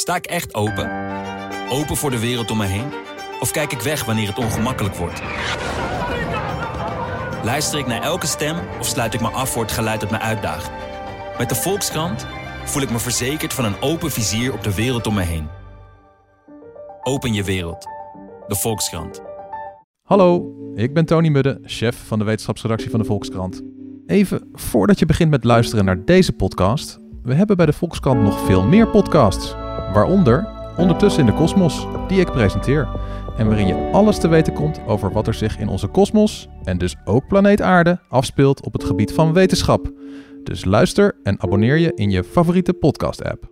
Sta ik echt open? Open voor de wereld om me heen? Of kijk ik weg wanneer het ongemakkelijk wordt? Luister ik naar elke stem of sluit ik me af voor het geluid dat me uitdaagt? Met de Volkskrant voel ik me verzekerd van een open vizier op de wereld om me heen. Open je wereld. De Volkskrant. Hallo, ik ben Tony Mudde, chef van de wetenschapsredactie van de Volkskrant. Even voordat je begint met luisteren naar deze podcast, we hebben bij de Volkskrant nog veel meer podcasts. Waaronder Ondertussen in de Kosmos, die ik presenteer. En waarin je alles te weten komt over wat er zich in onze kosmos, en dus ook planeet Aarde, afspeelt op het gebied van wetenschap. Dus luister en abonneer je in je favoriete podcast-app.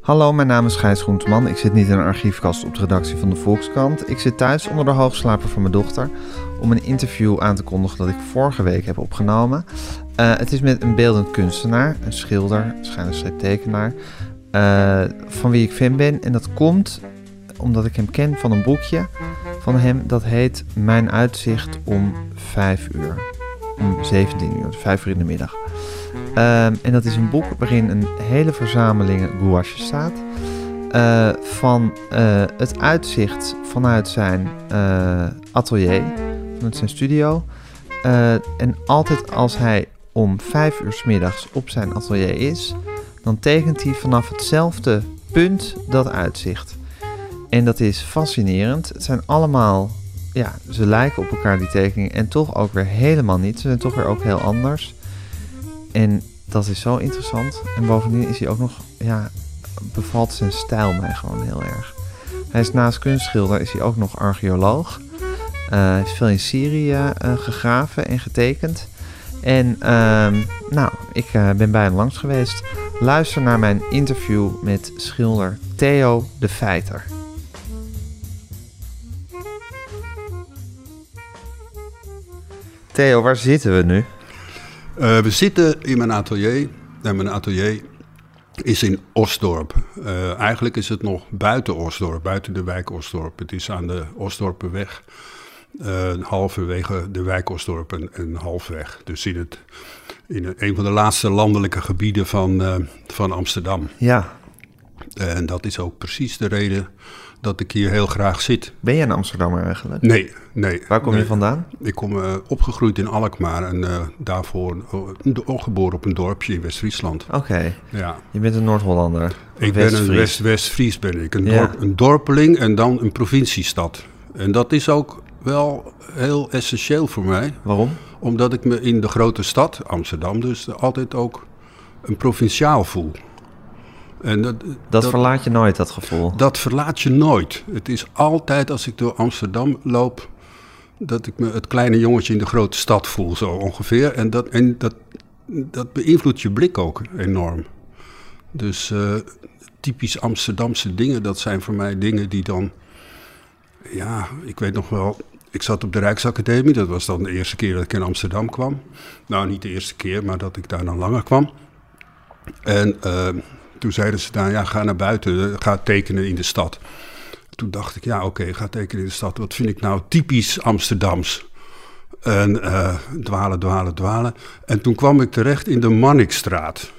Hallo, mijn naam is Gijs Groenteman. Ik zit niet in een archiefkast op de redactie van de Volkskrant. Ik zit thuis onder de hoogslaper van mijn dochter om een interview aan te kondigen dat ik vorige week heb opgenomen. Uh, het is met een beeldend kunstenaar, een schilder, schijnend tekenaar, uh, van wie ik fan ben. En dat komt omdat ik hem ken van een boekje van hem dat heet Mijn uitzicht om 5 uur. Om 17 uur, 5 uur in de middag. Um, en dat is een boek waarin een hele verzameling gouaches staat. Uh, van het uitzicht vanuit zijn atelier, vanuit zijn studio. en altijd als hij om vijf uur s middags op zijn atelier is, dan tekent hij vanaf hetzelfde punt dat uitzicht. En dat is fascinerend. Het zijn allemaal, ja, ze lijken op elkaar die tekeningen en toch ook weer helemaal niet. Ze zijn toch weer ook heel anders. En dat is zo interessant. En bovendien is hij ook nog, ja, bevalt zijn stijl mij gewoon heel erg. Hij is naast kunstschilder, is hij ook nog archeoloog. Uh, hij heeft veel in Syrië uh, gegraven en getekend. En uh, nou, ik uh, ben bij hem langs geweest. Luister naar mijn interview met schilder Theo de Feiter. Theo, waar zitten we nu? Uh, we zitten in mijn atelier. En mijn atelier is in Osdorp. Uh, eigenlijk is het nog buiten Osdorp, buiten de wijk Osdorp. Het is aan de Osdorpenweg. Uh, halverwege de wijk Osdorp en, en halfweg. Dus in, het, in een van de laatste landelijke gebieden van, uh, van Amsterdam. Ja. En dat is ook precies de reden dat ik hier heel graag zit. Ben je een Amsterdammer eigenlijk? Nee, nee. Waar kom nee. je vandaan? Ik kom uh, opgegroeid in Alkmaar en uh, daarvoor uh, geboren op een dorpje in West-Friesland. Oké. Okay. Ja. Je bent een Noord-Hollander. Ik ben een West-West-Fries ben ik. Een, ja. dorp, een dorpeling en dan een provinciestad. En dat is ook wel heel essentieel voor mij. Waarom? Omdat ik me in de grote stad, Amsterdam dus, altijd ook een provinciaal voel. En dat, dat, dat, verlaat je nooit, dat gevoel? Dat verlaat je nooit. Het is altijd als ik door Amsterdam loop, dat ik me het kleine jongetje in de grote stad voel, zo ongeveer. En dat, en dat, dat beïnvloedt je blik ook enorm. Dus uh, typisch Amsterdamse dingen, dat zijn voor mij dingen die dan... Ja, ik weet nog wel, ik zat op de Rijksacademie, dat was dan de eerste keer dat ik in Amsterdam kwam. Nou, niet de eerste keer, maar dat ik daar dan langer kwam. En... Uh, toen zeiden ze daar, ja, ga naar buiten, ga tekenen in de stad. Toen dacht ik, ja, oké, okay, ga tekenen in de stad. Wat vind ik nou typisch Amsterdams? En uh, dwalen, dwalen, dwalen. En toen kwam ik terecht in de Mannikstraat.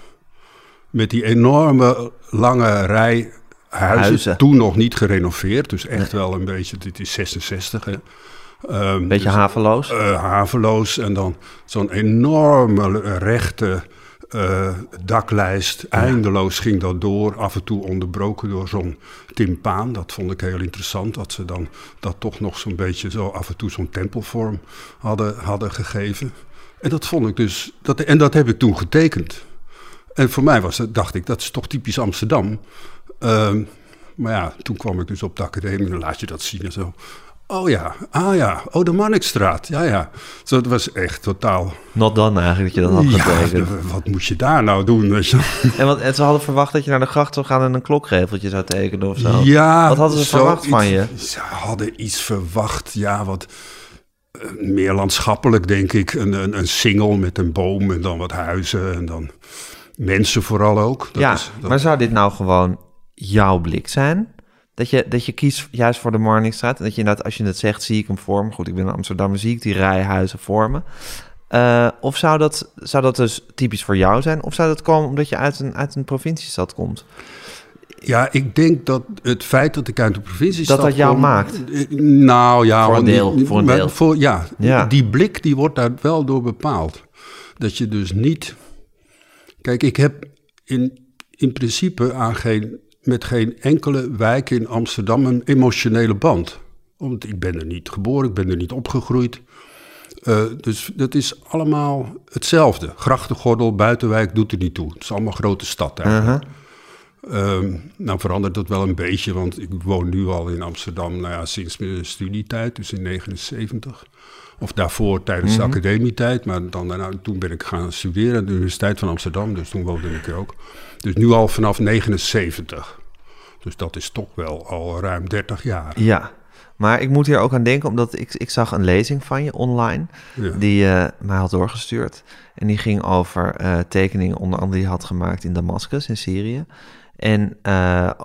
Met die enorme lange rij huizen. Huizen. Toen nog niet gerenoveerd, dus echt nee. wel een beetje, dit is 66 hè. Um, beetje dus, haveloos? Uh, haveloos en dan zo'n enorme rechte uh, daklijst. Eindeloos ging dat door, af en toe onderbroken door zo'n timpaan. Dat vond ik heel interessant, dat ze dan dat toch nog zo'n beetje zo af en toe zo'n tempelvorm hadden, hadden gegeven. En dat vond ik dus, dat, en dat heb ik toen getekend. En voor mij was het, dacht ik, dat is toch typisch Amsterdam. Uh, maar ja, toen kwam ik dus op de academie en laat je dat zien en zo. Oh ja, ah ja, oh de Marnixstraat, ja ja. Zo, dat was echt totaal... Not dan eigenlijk dat je dat had getekend. Ja, wat moet je daar nou doen, weet je En, wat, en ze hadden verwacht dat je naar de gracht zou gaan en een klokreveltje zou tekenen of zo. Ja. Wat hadden ze verwacht iets, van je? Ze hadden iets verwacht, ja, wat... Uh, meer landschappelijk, denk ik. Een, een, een singel met een boom en dan wat huizen en dan mensen vooral ook. Dat ja, is, dat... maar zou dit nou gewoon jouw blik zijn? Dat je, dat je kiest juist voor de Marnixstraat. En dat je inderdaad, als je het zegt, zie ik hem vormen. Goed, ik ben in Amsterdam, zie ik die rij huizen vormen. Eh, of zou dat, zou dat dus typisch voor jou zijn? Of zou dat komen omdat je uit een, uit een provinciestad komt? Ja, ik denk dat het feit dat ik uit de provincie Dat dat jou maakt? Nou ja, Voor een deel, voor een deel. voor- ja, Ja. die blik die wordt daar wel door bepaald. Dat je dus niet... Kijk, ik heb in, in principe aan geen, met geen enkele wijk in Amsterdam een emotionele band. Want ik ben er niet geboren, ik ben er niet opgegroeid. Eh, dus dat is allemaal hetzelfde. Grachtengordel, buitenwijk doet er niet toe. Het is allemaal grote stad eigenlijk. Ehm, nou verandert dat wel een beetje, want ik woon nu al in Amsterdam nou ja, sinds mijn studietijd, dus in 79. Of daarvoor tijdens de academietijd, maar dan, daarna, toen ben ik gaan studeren aan de Universiteit van Amsterdam, dus toen woonde ik er ook. Dus nu al vanaf 79. Dus dat is toch wel al ruim 30 jaar. Ja, maar ik moet hier ook aan denken, omdat ik, ik zag een lezing van je online, Ja. die je mij had doorgestuurd. En die ging over eh, tekeningen, onder andere die je had gemaakt in Damascus, in Syrië. En eh,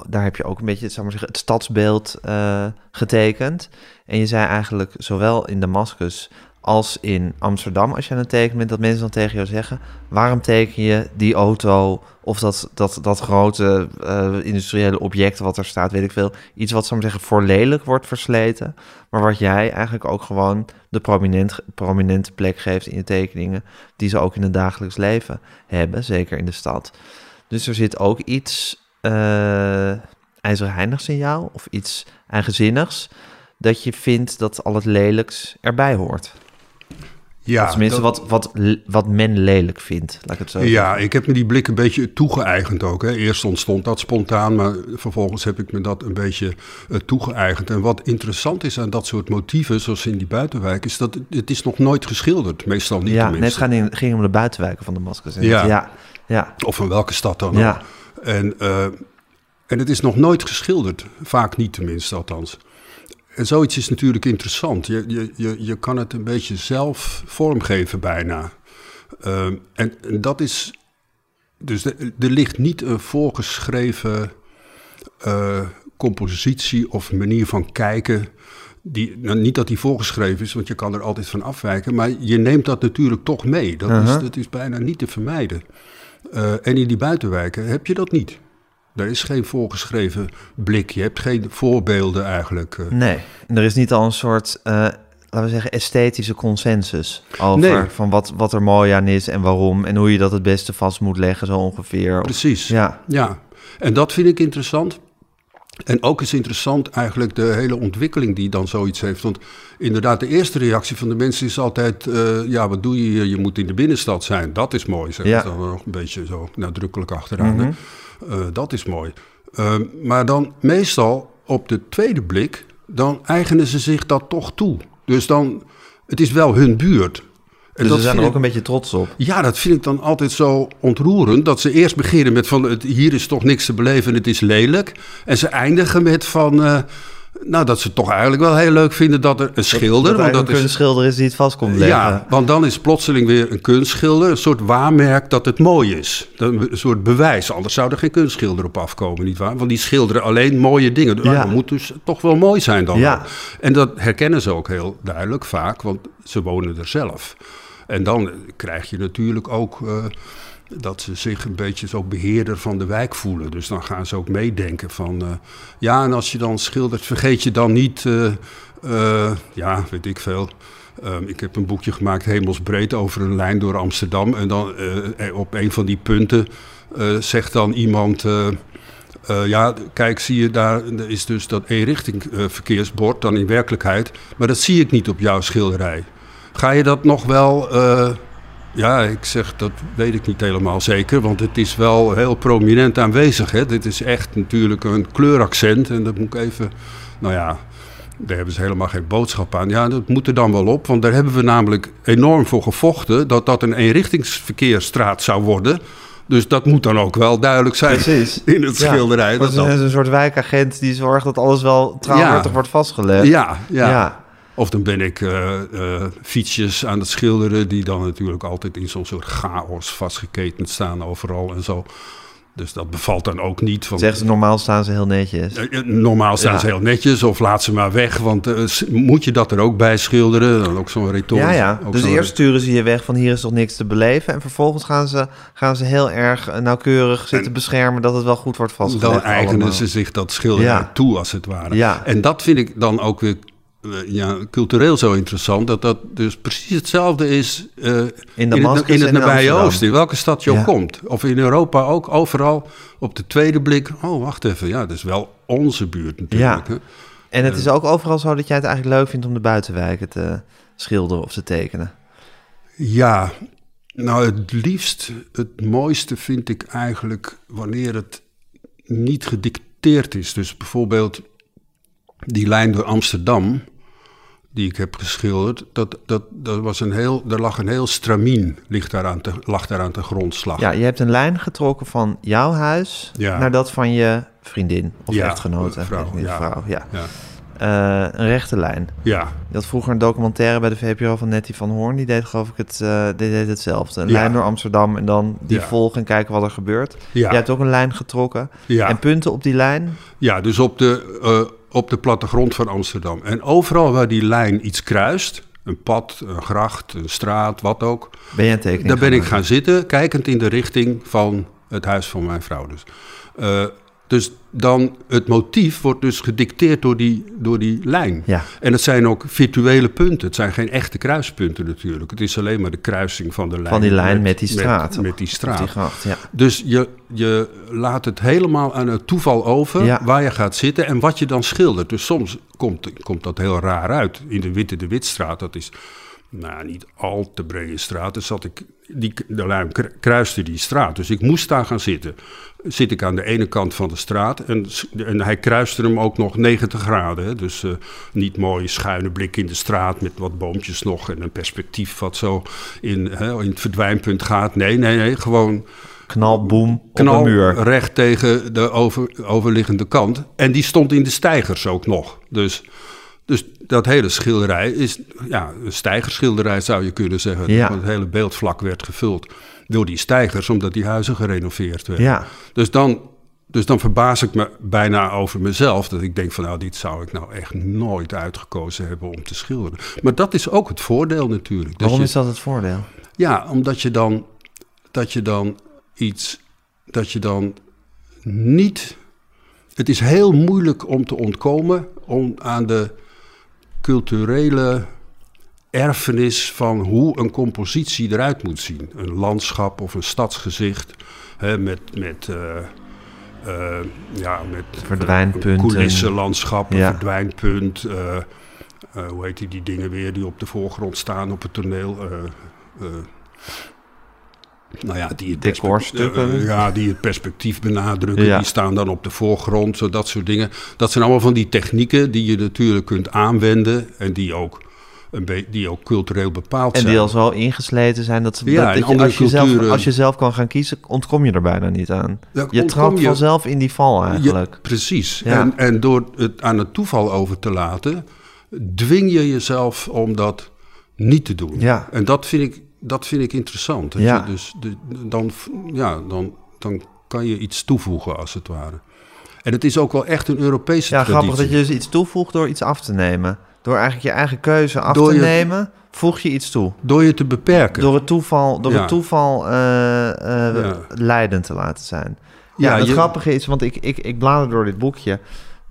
daar heb je ook een beetje, zal ik maar zeggen, het stadsbeeld eh, getekend. En je zei eigenlijk, zowel in Damascus als in Amsterdam, als je aan het bent, dat mensen dan tegen jou zeggen: waarom teken je die auto of dat, dat, dat grote eh, industriële object wat er staat, weet ik veel. Iets wat, maar zeggen, voor lelijk wordt versleten. Maar wat jij eigenlijk ook gewoon de prominent, prominente plek geeft in je tekeningen, die ze ook in het dagelijks leven hebben, zeker in de stad. Dus er zit ook iets eh ijzerheinigs in jou, of iets eigenzinnigs, dat je vindt dat al het lelijks erbij hoort. Ja, tenminste, dat- wat, wat, wat men lelijk vindt, laat ik het zo Ja, zeggen. ik heb me die blik een beetje toegeëigend ook. Hè. Eerst ontstond dat spontaan, maar vervolgens heb ik me dat een beetje eh, toegeëigend. En wat interessant is aan dat soort motieven, zoals in die buitenwijk, is dat het, is nog nooit geschilderd. Meestal niet Ja, net tenminste. gaan in, ging om de buitenwijken van Damascus. En Ja. ja, ja, Of van welke stad dan Ja. ook. En, eh, en het is nog nooit geschilderd. Vaak niet tenminste, althans. En zoiets is natuurlijk interessant. Je, je, je, je kan het een beetje zelf vormgeven bijna. Ehm, en, en dat is... Dus er, er ligt niet een voorgeschreven eh, compositie of manier van kijken... Die, nou, niet dat die voorgeschreven is, want je kan er altijd van afwijken... maar je neemt dat natuurlijk toch mee. Dat, Uh-huh. is, dat is bijna niet te vermijden. Eh, en in die buitenwijken heb je dat niet. Er is geen voorgeschreven blik. Je hebt geen voorbeelden eigenlijk. eh. nee. En er is niet al een soort, eh, laten we zeggen, esthetische consensus over Nee. van wat, wat er mooi aan is en waarom en hoe je dat het beste vast moet leggen, zo ongeveer. Precies. Ja, Ja, en dat vind ik interessant. En ook is interessant eigenlijk de hele ontwikkeling die dan zoiets heeft. Want inderdaad, de eerste reactie van de mensen is altijd... eh, ja, wat doe je hier? Je moet in de binnenstad zijn. Dat is mooi, zeg Ja. dan nog een beetje zo nadrukkelijk achteraan. Eh, dat is mooi. Eh, maar dan meestal op de tweede blik... dan eigenen ze zich dat toch toe. Dus dan, het is wel hun buurt. En dus dat ze zijn er ook een beetje trots op. ja, dat vind ik dan altijd zo ontroerend. Dat ze eerst beginnen met van het, hier is toch niks te beleven en het is lelijk. En ze eindigen met van, eh, nou dat ze toch eigenlijk wel heel leuk vinden dat er een schilder. dat want dat dat een is, schilder is die het vast komt leggen. ja, want dan is plotseling weer een kunstschilder een soort waarmerk dat het mooi is. Een soort bewijs, anders zou er geen kunstschilder op afkomen, nietwaar? Want die schilderen alleen mooie dingen. Ja. Dat moet dus toch wel mooi zijn dan. Ja. En dat herkennen ze ook heel duidelijk vaak, want ze wonen er zelf. En dan krijg je natuurlijk ook eh, dat ze zich een beetje zo beheerder van de wijk voelen. Dus dan gaan ze ook meedenken van... eh, ja, en als je dan schildert, vergeet je dan niet... eh, eh, ja, weet ik veel... Ehm, ik heb een boekje gemaakt, Hemelsbreed, over een lijn door Amsterdam. En dan op een van die punten zegt dan iemand... ja, kijk, zie je daar, is dus dat eenrichting eh, verkeersbord dan in werkelijkheid. Maar dat zie ik niet op jouw schilderij. Ga je dat nog wel... ja, ik zeg, dat weet ik niet helemaal zeker, want het is wel heel prominent aanwezig. Hè? Dit is echt natuurlijk een kleuraccent en dat moet ik even... Nou ja, daar hebben ze helemaal geen boodschap aan. Ja, dat moet er dan wel op, want daar hebben we namelijk enorm voor gevochten... dat dat een eenrichtingsverkeersstraat zou worden... Dus dat moet dan ook wel duidelijk zijn Precies. in het schilderij. Dat Dat is dat, een soort wijkagent die zorgt dat alles wel trouwhartig Ja. wordt vastgelegd. ja, ja. ja. Of dan ben ik eh, eh, fietsjes aan het schilderen... die dan natuurlijk altijd in zo'n soort chaos vastgeketend staan overal en zo. Dus dat bevalt dan ook niet. Zeggen ze normaal staan ze heel netjes. Eh, Normaal staan Ja. ze heel netjes of laat ze maar weg. Want moet je dat er ook bij schilderen? Dan ook zo'n retorisch. Ja, ja. Dus eerst sturen ze je weg van hier is toch niks te beleven. En vervolgens gaan ze, gaan ze heel erg nauwkeurig zitten beschermen dat het wel goed wordt vastgelegd. Dan eigenen allemaal. ze zich dat schilderij Ja. toe, als het ware. Ja. En dat vind ik dan ook weer ja, cultureel zo interessant. Dat dat dus precies hetzelfde is eh, in, het, in het in nabije Amsterdam. Oosten. In welke stad je Ja. ook komt. Of in Europa ook, overal op de tweede blik. Oh, wacht even. Ja, dat is wel onze buurt natuurlijk. Ja. hè. En het is ook overal zo dat jij het eigenlijk leuk vindt om de buitenwijken te schilderen of te tekenen. Ja, nou het liefst, het mooiste vind ik eigenlijk wanneer het niet gedicteerd is. Dus bijvoorbeeld die lijn door Amsterdam, die ik heb geschilderd, dat, dat, dat was een heel, er lag een heel stramien, ligt daar aan te, lag daar aan de grondslag. Ja, je hebt een lijn getrokken van jouw huis Ja. naar dat van je vriendin of Ja, echtgenote. vrouw, ja. vrouw, ja. Ja, Eh, een rechte lijn. ja, had vroeger een documentaire bij de VPRO van Nettie van Hoorn. Die deed geloof ik het, eh, die deed hetzelfde. Een Ja. lijn door Amsterdam en dan die Ja. volgen en kijken wat er gebeurt. ja, Je hebt ook een lijn getrokken. ja. En punten op die lijn. Ja, dus op de, eh, op de plattegrond van Amsterdam. En overal waar die lijn iets kruist, een pad, een gracht, een straat, wat ook, Ben je een tekening Daar ben ik gaan zitten, kijkend in de richting van het huis van mijn vrouw. Dus, dus dan, het motief wordt dus gedicteerd door die, door die lijn. Ja. En het zijn ook virtuele punten. Het zijn geen echte kruispunten natuurlijk. Het is alleen maar de kruising van de lijn. Van die lijn met die straat. Met, met die straat. die gracht, ja. Dus je, je laat het helemaal aan het toeval over Ja. waar je gaat zitten en wat je dan schildert. Dus soms komt, komt dat heel raar uit. In de Witte de Witstraat, dat is nou, niet al te brede straat. Dus zat ik, die, de lijn kru- kruiste die straat. Dus ik moest daar gaan zitten. Zit ik aan de ene kant van de straat en, en hij kruiste hem ook nog 90 graden. Hè? Dus eh, niet mooi schuine blik in de straat met wat boompjes nog en een perspectief wat zo in, hè, in het verdwijnpunt gaat. Nee, nee, nee, gewoon Knal, boom, op knal een muur. recht tegen de over, overliggende kant. En die stond in de stijgers ook nog. Dus, dus dat hele schilderij is ja, een stijgerschilderij zou je kunnen zeggen. Ja. Want het hele beeldvlak werd gevuld door die stijgers, omdat die huizen gerenoveerd werden. Ja, Dus dan, dus dan verbaas ik me bijna over mezelf. Dat ik denk van nou, dit zou ik nou echt nooit uitgekozen hebben om te schilderen. Maar dat is ook het voordeel natuurlijk. Waarom je- is dat het voordeel? ja, omdat je dan, dat je dan iets, dat je dan niet. Het is heel moeilijk om te ontkomen om aan de culturele erfenis van hoe een compositie eruit moet zien. Een landschap of een stadsgezicht hè, met, met, eh, eh, ja, met Verdwijnpunten. een coulissenlandschap, een Ja. verdwijnpunt. eh, eh, hoe heet die, die dingen weer die op de voorgrond staan op het toneel? Nou ja, die het, Decorstukken. eh, ja, die het perspectief benadrukken. Ja. Die staan dan op de voorgrond, zo dat soort dingen. Dat zijn allemaal van die technieken die je natuurlijk kunt aanwenden. En die ook, een die ook cultureel bepaald En zijn. die al zo ingesleten zijn dat, ze, Ja, dat, in dat je, als, je zelf, als je zelf kan gaan kiezen, ontkom je er bijna niet aan. Je trapt vanzelf in die val eigenlijk. Ja, precies. Ja. En, en door het aan het toeval over te laten, dwing je jezelf om dat niet te doen. Ja. En dat vind ik, dat vind ik interessant. Dat Ja. je dus de, dan, ja, dan, dan kan je iets toevoegen, als het ware. En het is ook wel echt een Europese Ja, traditie. grappig dat je dus iets toevoegt door iets af te nemen. Door eigenlijk je eigen keuze af Door te je- nemen, voeg je iets toe. Door je te beperken. Door het toeval, door Ja. het toeval Ja. leidend te laten zijn. Ja, Ja, het je- grappige is, want ik, ik, ik blader door dit boekje.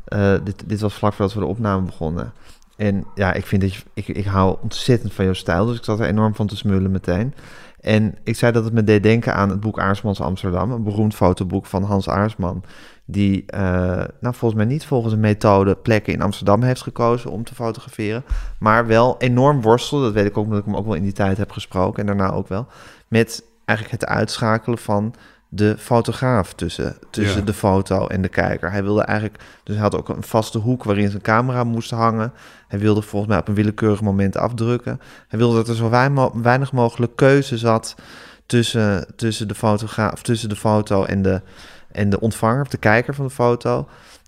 Eh, dit, dit was vlak voordat we de opname begonnen. En ja, ik vind dat je, ik, ik hou ontzettend van jouw stijl, dus ik zat er enorm van te smullen meteen. En ik zei dat het me deed denken aan het boek Aarsmans Amsterdam, een beroemd fotoboek van Hans Aarsman, die eh, nou volgens mij niet volgens een methode plekken in Amsterdam heeft gekozen om te fotograferen, maar wel enorm worstelde, dat weet ik ook omdat ik hem ook wel in die tijd heb gesproken en daarna ook wel, met eigenlijk het uitschakelen van de fotograaf tussen, tussen Ja. de foto en de kijker. Hij wilde eigenlijk, dus hij had ook een vaste hoek waarin zijn camera moest hangen. Hij wilde volgens mij op een willekeurig moment afdrukken. Hij wilde dat er zo weinig mogelijk keuze zat tussen, tussen, de, fotograaf, tussen de foto en de, en de ontvanger, of de kijker van de foto.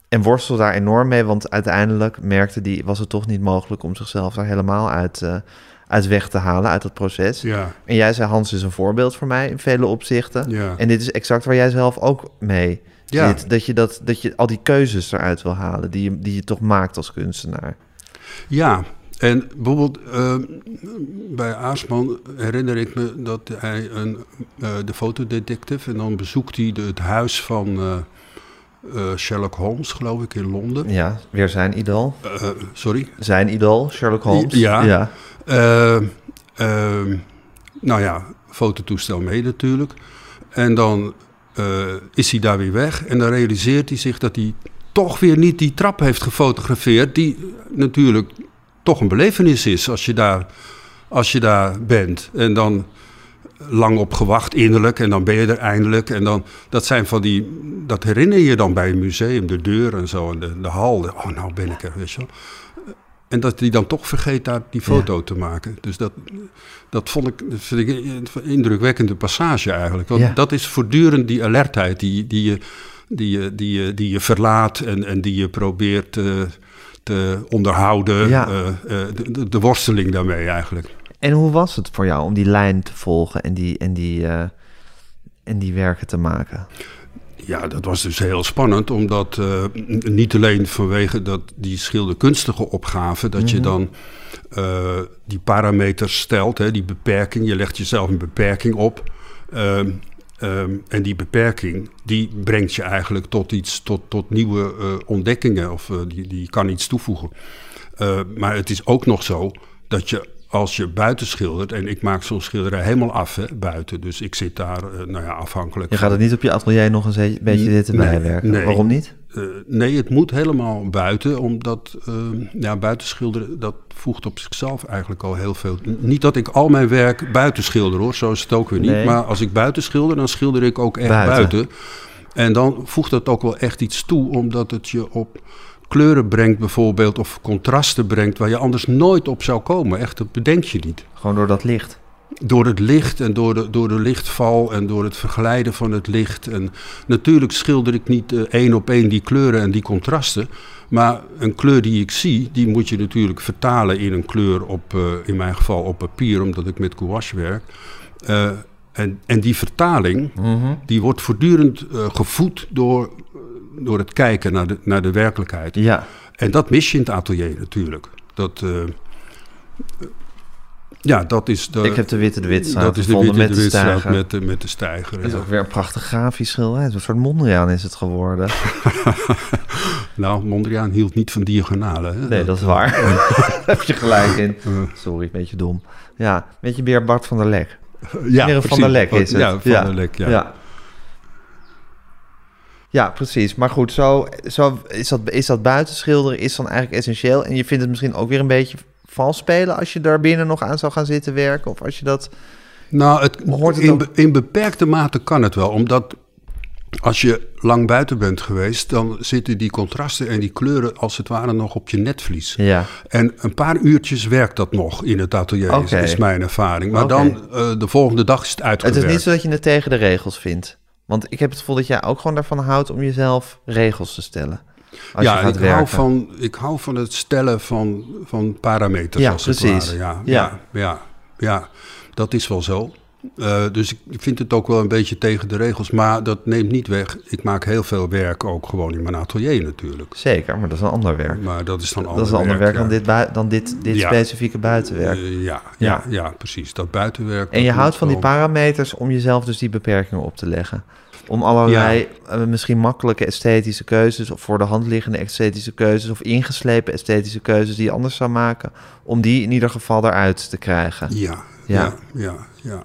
En worstelde daar enorm mee, want uiteindelijk merkte hij, was het toch niet mogelijk om zichzelf daar helemaal uit, eh, uit weg te halen uit dat proces. Ja, En jij zei, Hans is een voorbeeld voor mij in vele opzichten. ja. En dit is exact waar jij zelf ook mee Ja. zit. Dat je, dat, dat je al die keuzes eruit wil halen die je, die je toch maakt als kunstenaar. Ja, en bijvoorbeeld eh, bij Aarsman herinner ik me dat hij een, eh, de fotodetective... en dan bezoekt hij de- het huis van eh, eh, Sherlock Holmes, geloof ik, in Londen. Ja, weer zijn idool. Eh, sorry? Zijn idool, Sherlock Holmes. Ja. ja. Eh, nou ja, fototoestel mee natuurlijk. En dan eh, is hij daar weer weg. En dan realiseert hij zich dat hij toch weer niet die trap heeft gefotografeerd. Die natuurlijk toch een belevenis is als je daar, als je daar bent. En dan lang op gewacht innerlijk en dan ben je er eindelijk. En dan, dat zijn van die, dat herinner je dan bij een museum, de deur en zo en de, de hal. Oh, nou ben ik er, weet je wel. En dat hij dan toch vergeet daar die foto te maken. Dus dat, dat vond ik, dat vind ik een indrukwekkende passage eigenlijk. Want Ja. dat is voortdurend die alertheid die, die, je, die, je, die, je, die je verlaat en, en die je probeert te, te onderhouden. Ja. Eh, eh, de- de worsteling daarmee eigenlijk. En hoe was het voor jou om die lijn te volgen en die, en die, eh, en die werken te maken? Ja, dat was dus heel spannend, omdat eh, niet alleen vanwege dat die schilderkunstige opgave, dat je dan eh, die parameters stelt, hè, die beperking, je legt jezelf een beperking op. Ehm, ehm, en die beperking, die brengt je eigenlijk tot iets, tot, tot nieuwe ontdekkingen, of die, die kan iets toevoegen. Maar het is ook nog zo dat je als je buiten schildert, en ik maak zo'n schilderij helemaal af hè, buiten, dus ik zit daar, eh, nou ja, afhankelijk Je gaat het niet op je atelier nog eens een beetje zitten Nee, bijwerken. nee. Waarom niet? Eh, nee, het moet helemaal buiten, omdat eh, ja, buiten schilderen, dat voegt op zichzelf eigenlijk al heel veel. Niet dat ik al mijn werk buiten schilder hoor, zo is het ook weer niet. Nee. Maar als ik buiten schilder, dan schilder ik ook echt Buiten. buiten. En dan voegt dat ook wel echt iets toe, omdat het je op kleuren brengt bijvoorbeeld, of contrasten brengt, waar je anders nooit op zou komen. Echt, dat bedenk je niet. Gewoon door dat licht. Door het licht en door de, door de lichtval en door het verglijden van het licht. En natuurlijk schilder ik niet eh, één op één die kleuren en die contrasten. Maar een kleur die ik zie, die moet je natuurlijk vertalen in een kleur op, eh, in mijn geval op papier, omdat ik met gouache werk. Eh, en, en die vertaling, die wordt voortdurend gevoed door, door het kijken naar de, naar de werkelijkheid. Ja. En dat mis je in het atelier natuurlijk. Dat, eh, ja, dat is de, Ik heb de Witte de Witstraat dat is de gevonden witte met de Witstraat met, de- met de stijger. Dat is ja. ook weer een prachtig grafisch schilderij. Een soort Mondriaan is het geworden. Nou, Mondriaan hield niet van diagonalen. Hè? Nee, dat is waar. Daar heb je gelijk in. Sorry, een beetje dom. Ja, een beetje meer Bart van der Lek. ja, Van der Lek is het. Ja, Van Ja. der Lek, ja. Ja. Ja, precies. Maar goed, zo, zo is, dat, is dat buitenschilderen is dan eigenlijk essentieel. En je vindt het misschien ook weer een beetje vals spelen als je daar binnen nog aan zou gaan zitten werken. Of als je dat... Nou, het, het in, be- in beperkte mate kan het wel. Omdat als je lang buiten bent geweest, dan zitten die contrasten en die kleuren als het ware nog op je netvlies. Ja, En een paar uurtjes werkt dat nog in het atelier, is- mijn ervaring. Maar dan eh, de volgende dag is het het uitgewerkt. is niet zo dat je het tegen de regels vindt. Want ik heb het gevoel dat jij ook gewoon daarvan houdt om jezelf regels te stellen. Als ja, je gaat ik werken. hou, van, ik hou van het stellen van, van parameters, Ja, als het precies. ware. Ja, Ja. ja. Ja, ja, dat is wel zo. Eh, dus ik vind het ook wel een beetje tegen de regels. Maar dat neemt niet weg. Ik maak heel veel werk ook gewoon in mijn atelier natuurlijk. Zeker, maar dat is een ander werk. Maar dat is dan Dat is een ander werk dan ja. dit, dan dit, dit Ja. specifieke buitenwerk. Eh, ja, Ja. ja. Ja, precies. Dat buitenwerk. En je houdt van die parameters om jezelf dus die beperkingen op te leggen. Om allerlei eh, misschien makkelijke esthetische keuzes... of voor de hand liggende esthetische keuzes... of ingeslepen esthetische keuzes die je anders zou maken... om die in ieder geval eruit te krijgen. Ja. ja, ja, ja.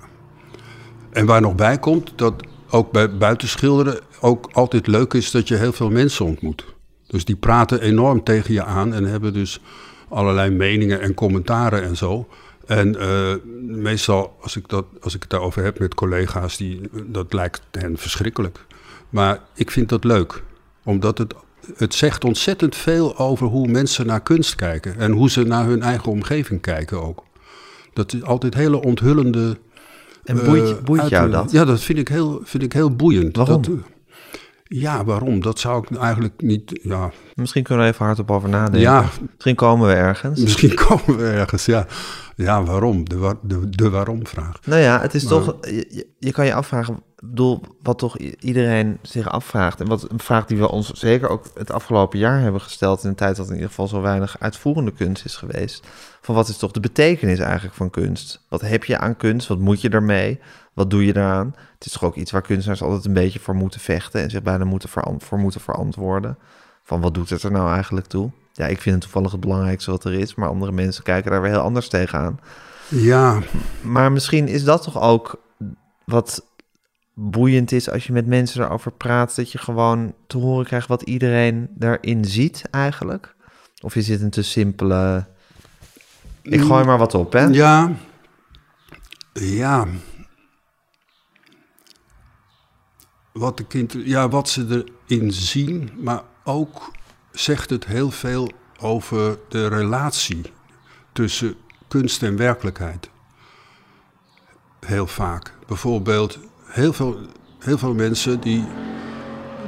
En waar nog bij komt, dat ook bij buitenschilderen ook altijd leuk is dat je heel veel mensen ontmoet. Dus die praten enorm tegen je aan en hebben dus allerlei meningen en commentaren en zo. En eh, meestal, als ik, dat, als ik het daarover heb met collega's, die, dat lijkt hen verschrikkelijk. Maar ik vind dat leuk, omdat het, het zegt ontzettend veel over hoe mensen naar kunst kijken. En hoe ze naar hun eigen omgeving kijken ook. Dat is altijd hele onthullende. En boeit, eh, boeit jou uit- dat? Ja, dat vind ik heel, vind ik heel boeiend. Waarom? Dat, ja, waarom? Dat zou ik eigenlijk niet. Ja, Misschien kunnen we even hardop over nadenken. Ja, Misschien komen we ergens. misschien komen we ergens. Ja, ja waarom? De, wa- de, de waarom-vraag. Nou ja, het is Maar- toch. Je kan je afvragen. Bedoel, wat toch iedereen zich afvraagt. En wat een vraag die we ons zeker ook het afgelopen jaar hebben gesteld. in een tijd dat in ieder geval zo weinig uitvoerende kunst is geweest. Van wat is toch de betekenis eigenlijk van kunst? Wat heb je aan kunst? Wat moet je ermee? Wat doe je daaraan? Het is toch ook iets waar kunstenaars altijd een beetje voor moeten vechten. en zich bijna moeten voor moeten verantwoorden. Van wat doet het er nou eigenlijk toe? Ja, ik vind het toevallig het belangrijkste wat er is. Maar andere mensen kijken daar weer heel anders tegenaan. Ja, Maar misschien is dat toch ook wat boeiend is als je met mensen erover praat, dat je gewoon te horen krijgt wat iedereen daarin ziet eigenlijk? Of is dit een te simpele... Ik gooi maar wat op, hè? ja, ja. Wat, de kind, ja, wat ze erin zien, maar ook zegt het heel veel over de relatie tussen kunst en werkelijkheid. Heel vaak. Bijvoorbeeld, heel veel, heel veel mensen die,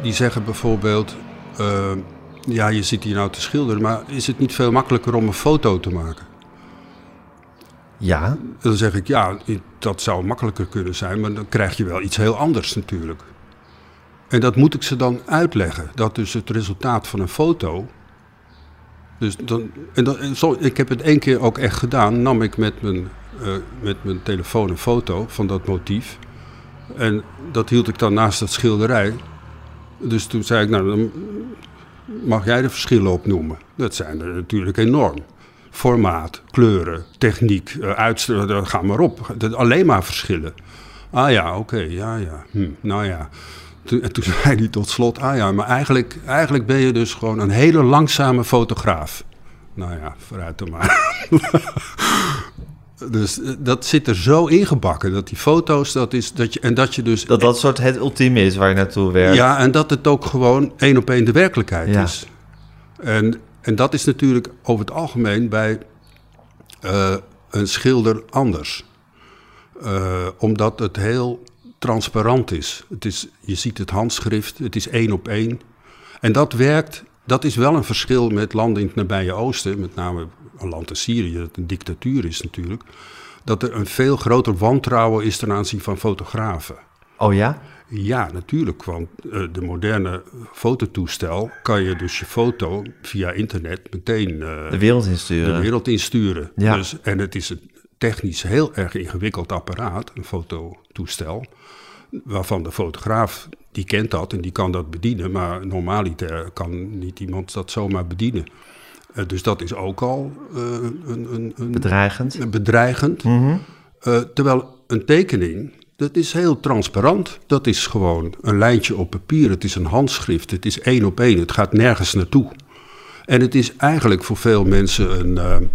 die zeggen bijvoorbeeld... eh, ja, je zit hier nou te schilderen, maar is het niet veel makkelijker om een foto te maken? Ja, Dan zeg ik, ja, dat zou makkelijker kunnen zijn, maar dan krijg je wel iets heel anders natuurlijk. En dat moet ik ze dan uitleggen. Dat dus het resultaat van een foto. Dus dan, en dan, en zo, ik heb het één keer ook echt gedaan. Nam ik met mijn, eh, met mijn telefoon een foto van dat motief. En dat hield ik dan naast dat schilderij. Dus toen zei ik, nou, mag jij de verschillen opnoemen. Dat zijn er natuurlijk enorm. Formaat, kleuren, techniek, uh, uitstraling, ga maar op. Dat, alleen maar verschillen. Ah ja, oké, ja, ja. Hm, nou ja. En toen zei hij tot slot, ah ja, maar eigenlijk, eigenlijk ben je dus gewoon een hele langzame fotograaf. Nou ja, vooruit dan maar. dus uh, dat zit er zo ingebakken, dat die foto's, dat is, dat je, en dat je dus... dat dat soort het ultieme is waar je naartoe werkt. Ja, en dat het ook gewoon één op één de werkelijkheid Ja. is. En, en dat is natuurlijk over het algemeen bij uh, een schilder anders. Uh, omdat het heel transparant is. Het is. Je ziet het handschrift, het is één op één. En dat werkt, dat is wel een verschil met landen in het nabije oosten, met name een land als Syrië, dat een dictatuur is natuurlijk. Dat er een veel groter wantrouwen is ten aanzien van fotografen. Oh ja? Ja, natuurlijk, want uh, de moderne fototoestel kan je dus je foto via internet meteen uh, de wereld insturen. De wereld insturen. Ja. Dus, en het is een technisch heel erg ingewikkeld apparaat, een fototoestel, waarvan de fotograaf, die kent dat en die kan dat bedienen, maar normaliter kan niet iemand dat zomaar bedienen. Uh, dus dat is ook al uh, een, een, een, bedreigend. bedreigend. Mm -hmm. terwijl een tekening, dat is heel transparant. Dat is gewoon een lijntje op papier. Het is een handschrift. Het is één op één. Het gaat nergens naartoe. En het is eigenlijk voor veel mensen een,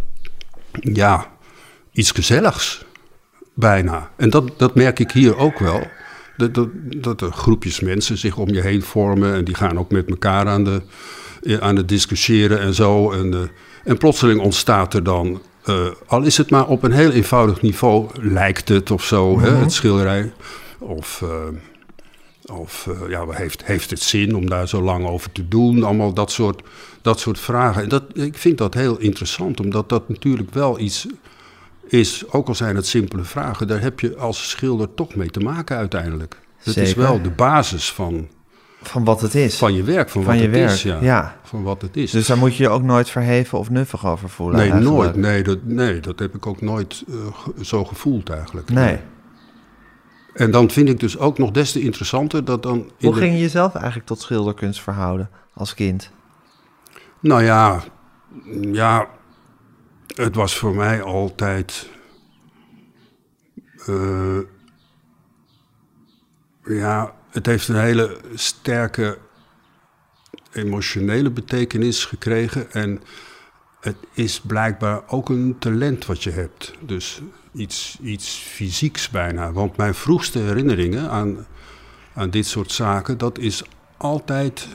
ja, iets gezelligs. Bijna. En dat, dat merk ik hier ook wel. Dat, dat, dat er groepjes mensen zich om je heen vormen. En die gaan ook met elkaar aan, de, aan het discussiëren en zo. En, uh, en plotseling ontstaat er dan uh, al is het maar op een heel eenvoudig niveau, lijkt het of zo, mm -hmm. hè, het schilderij. Of, of uh, ja, heeft, heeft het zin om daar zo lang over te doen? Allemaal dat soort, dat soort vragen. En dat, ik vind dat heel interessant, omdat dat natuurlijk wel iets is, ook al zijn het simpele vragen, daar heb je als schilder toch mee te maken uiteindelijk. Het is wel de basis van, van wat het is. Van je werk, van, van wat je het werk. is. Ja. ja. Van wat het is. Dus daar moet je je ook nooit verheven of nuffig over voelen. Nee, eigenlijk. nooit. Nee dat, nee, dat heb ik ook nooit uh, ge zo gevoeld eigenlijk. Nee. En dan vind ik dus ook nog des te interessanter dat dan... Hoe ging je jezelf eigenlijk tot schilderkunst verhouden als kind? Nou ja, ja, het was voor mij altijd... Uh, ja, het heeft een hele sterke emotionele betekenis gekregen. En het is blijkbaar ook een talent wat je hebt. Dus iets, iets fysieks bijna. Want mijn vroegste herinneringen aan, aan dit soort zaken, dat is altijd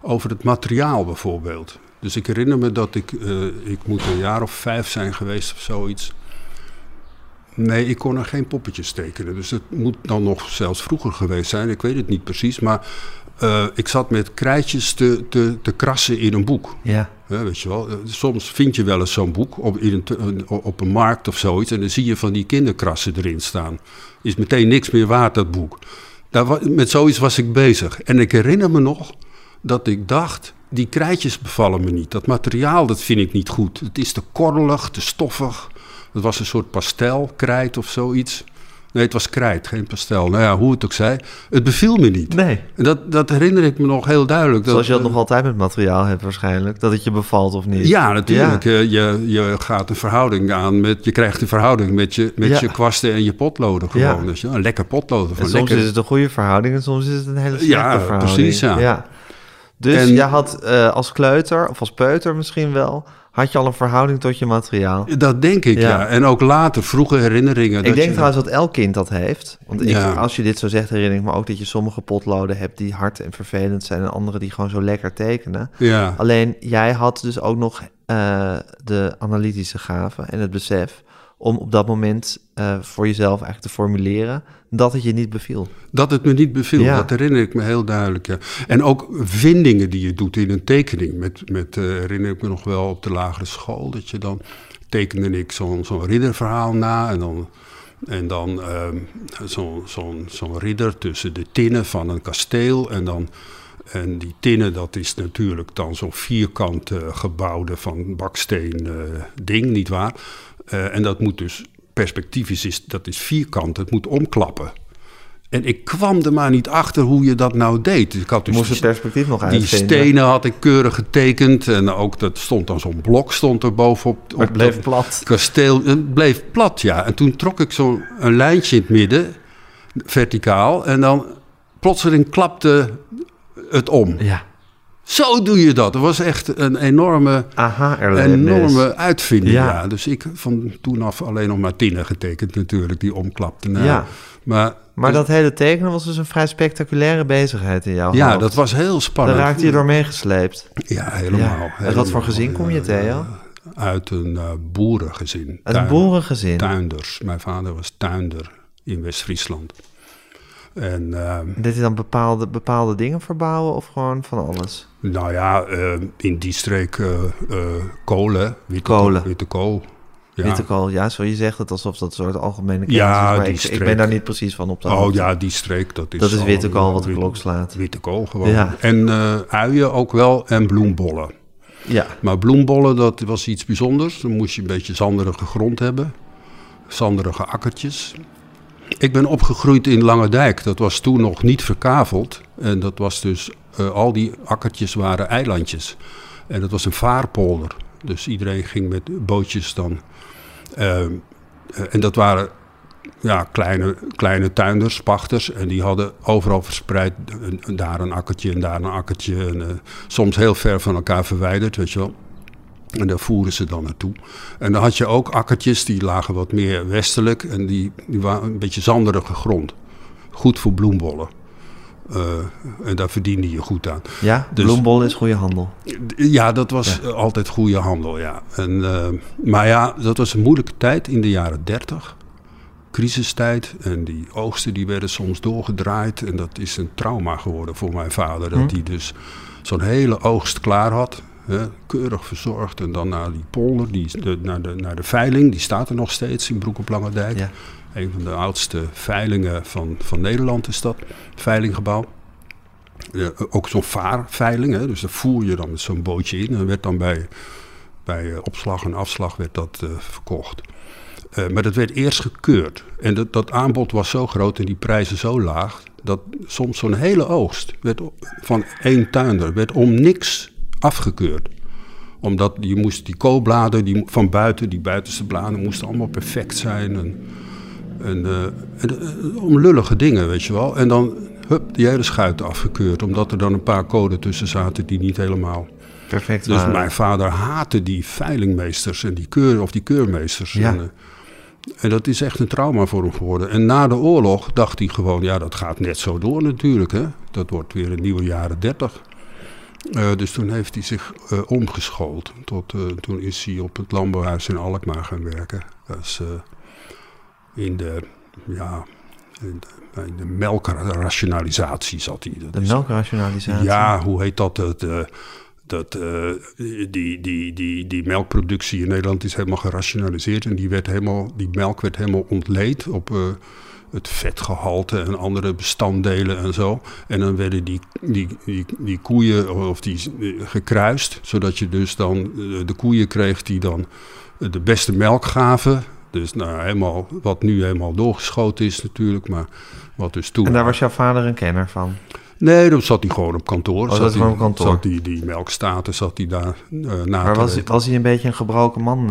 over het materiaal bijvoorbeeld. Dus ik herinner me dat ik, uh, ik moet een jaar of vijf zijn geweest of zoiets. Nee, ik kon er geen poppetjes tekenen. Dus het moet dan nog zelfs vroeger geweest zijn. Ik weet het niet precies. Maar eh, ik zat met krijtjes te, te, te krassen in een boek. Ja. Weet je wel. Eh, Soms vind je wel eens zo'n boek op, in een, op een markt of zoiets. En dan zie je van die kinderkrassen erin staan. Is meteen niks meer waard, dat boek. Daar, met zoiets was ik bezig. En ik herinner me nog dat ik dacht... die krijtjes bevallen me niet. Dat materiaal, dat vind ik niet goed. Het is te korrelig, te stoffig. Het was een soort pastelkrijt of zoiets. Nee, het was krijt, geen pastel. Nou ja, hoe het ook zij. Het beviel me niet. Nee. En dat, dat herinner ik me nog heel duidelijk. Dat, Zoals je dat nog altijd met materiaal hebt waarschijnlijk. Dat het je bevalt of niet. ja, natuurlijk. Ja. Eh, Je, je gaat een verhouding aan met, je krijgt een verhouding met je, met Ja. je kwasten en je potloden gewoon. Ja. Dus, ja, een lekker potloden. En soms lekker, is het een goede verhouding en soms is het een hele slechte Ja, verhouding. precies, ja. Dus En- jij had eh, als kleuter, of als peuter misschien wel, had je al een verhouding tot je materiaal. Dat denk ik, ja. Ja. En ook later, vroege herinneringen. Ik dat denk je- trouwens dat elk kind dat heeft. Want ik, Ja. als je dit zo zegt, herinner ik me ook dat je sommige potloden hebt die hard en vervelend zijn en andere die gewoon zo lekker tekenen. Ja, Alleen jij had dus ook nog eh, de analytische gave en het besef om op dat moment eh, voor jezelf eigenlijk te formuleren dat het je niet beviel. dat het me niet beviel, Ja. dat herinner ik me heel duidelijk. Ja. En ook vindingen die je doet in een tekening. Met, met, eh, herinner ik me nog wel op de lagere school, dat je dan tekende ik zo'n zo'n ridderverhaal na en dan... En dan ehm, zo'n zo'n zo'n ridder tussen de tinnen van een kasteel. En, dan, en die tinnen, dat is natuurlijk dan zo'n vierkant eh, gebouwde van baksteen ding, nietwaar? Eh en dat moet dus, perspectiefs is, dat is vierkant, het moet omklappen. En ik kwam er maar niet achter hoe je dat nou deed. Dus ik had dus moest het die- perspectief nog die uitvinden. stenen had ik keurig getekend. En ook dat stond dan zo'n blok stond er bovenop. Maar het op bleef plat. Kasteel. Het bleef plat, ja. En toen trok ik zo'n een lijntje in het midden, verticaal. En dan plotseling klapte het om. Ja. Zo doe je dat. Dat was echt een enorme, Aha, enorme uitvinding. Ja. Ja. Dus ik van toen af alleen nog maar tinnen getekend natuurlijk, die omklapten. Nou, Ja. Maar, Maar dat hele tekenen was dus een vrij spectaculaire bezigheid in jouw ja, hoofd. dat was heel Daar spannend. raakte je door meegesleept. Ja, helemaal. Ja. En wat voor gezin kom je, Theo? Uit een eh, boerengezin. Uit een boerengezin. Tuinders. Mijn vader was tuinder in West-Friesland. En ehm, Deed hij dan bepaalde, bepaalde dingen verbouwen of gewoon van alles? nou ja, eh, in die streek eh, eh, kolen. Witte Kolen. Witte kool. Ja. Witte kool, ja, zo je zegt het alsof dat een soort algemene kennis Ja, is. Maar die ik, ik ben daar niet precies van op de Oh hoogte. ja, die streek, dat is... Dat is witte kool wat de klok slaat. Witte kool gewoon. Ja. En eh, uien ook wel en bloembollen. Ja, Maar bloembollen, dat was iets bijzonders. Dan moest je een beetje zanderige grond hebben. Zanderige akkertjes. Ik ben opgegroeid in Lange Dat was toen nog niet verkaveld. En dat was dus, eh, al die akkertjes waren eilandjes. En dat was een vaarpolder. Dus iedereen ging met bootjes dan. eh, eh, en dat waren ja, kleine, kleine tuinders, pachters. En die hadden overal verspreid daar een akkertje en daar een akkertje. En, soms heel ver van elkaar verwijderd, weet je wel. En daar voeren ze dan naartoe. En dan had je ook akkertjes, die lagen wat meer westelijk. En die, die waren een beetje zanderige grond. Goed voor bloembollen. Eh, en daar verdiende je goed aan. ja Dus- bloembol is goede handel. Ja, dat was eh, altijd goede handel, ja. En, eh, maar ja, dat was een moeilijke tijd in de jaren dertig. Crisistijd. En die oogsten die werden soms doorgedraaid. En dat is een trauma geworden voor mijn vader. Dat Hm. hij dus zo'n hele oogst klaar had. Hè, keurig verzorgd. En dan naar die polder, die, de, naar, de, naar de veiling. Die staat er nog steeds in Broek op Lange Dijk. Ja. Een van de oudste veilingen van, van Nederland is dat. Veilinggebouw. Ja, ook zo'n vaarveiling, hè? dus daar voer je dan met zo'n bootje in. En werd dan bij, bij eh, opslag en afslag werd dat eh, verkocht. Eh, maar dat werd eerst gekeurd. En dat, dat aanbod was zo groot en die prijzen zo laag... dat soms zo'n hele oogst werd van één tuinder werd om niks afgekeurd omdat je moest die koolbladen die, van buiten, die buitenste bladen, moesten allemaal perfect zijn. En, en, eh, en, eh, om lullige dingen, weet je wel. En dan, hup, die hele schuit afgekeurd. Omdat er dan een paar coden tussen zaten die niet helemaal... Perfect Dus waren. mijn vader haatte die veilingmeesters en die keur, of die keurmeesters. Ja. En, eh, en dat is echt een trauma voor hem geworden. En na de oorlog dacht hij gewoon, ja, dat gaat net zo door natuurlijk. Hè? Dat wordt weer een nieuwe jaren dertig. Eh, dus toen heeft hij zich eh, omgeschoold. Tot, eh, toen is hij op het landbouwhuis in Alkmaar gaan werken. Dat is in de ja, In de, in de melkrationalisatie zat hij. Dat De is- melkrationalisatie. Ja, hoe heet dat? Het, dat eh, die, die, die, die melkproductie in Nederland is helemaal gerationaliseerd. En die, werd helemaal, die melk werd helemaal ontleed op het vetgehalte en andere bestanddelen en zo. En dan werden die, die, die, die koeien of die, gekruist. Zodat je dus dan eh, de koeien kreeg die dan eh, de beste melk gaven. Dus nou, helemaal, wat nu helemaal doorgeschoten is natuurlijk, maar wat dus toen... En daar was jouw vader een kenner van. Nee, dan zat hij gewoon op kantoor. Oh, zat hij op kantoor. Zat die, die melkstaten zat hij daar eh na Maar te was, was hij een beetje een gebroken man?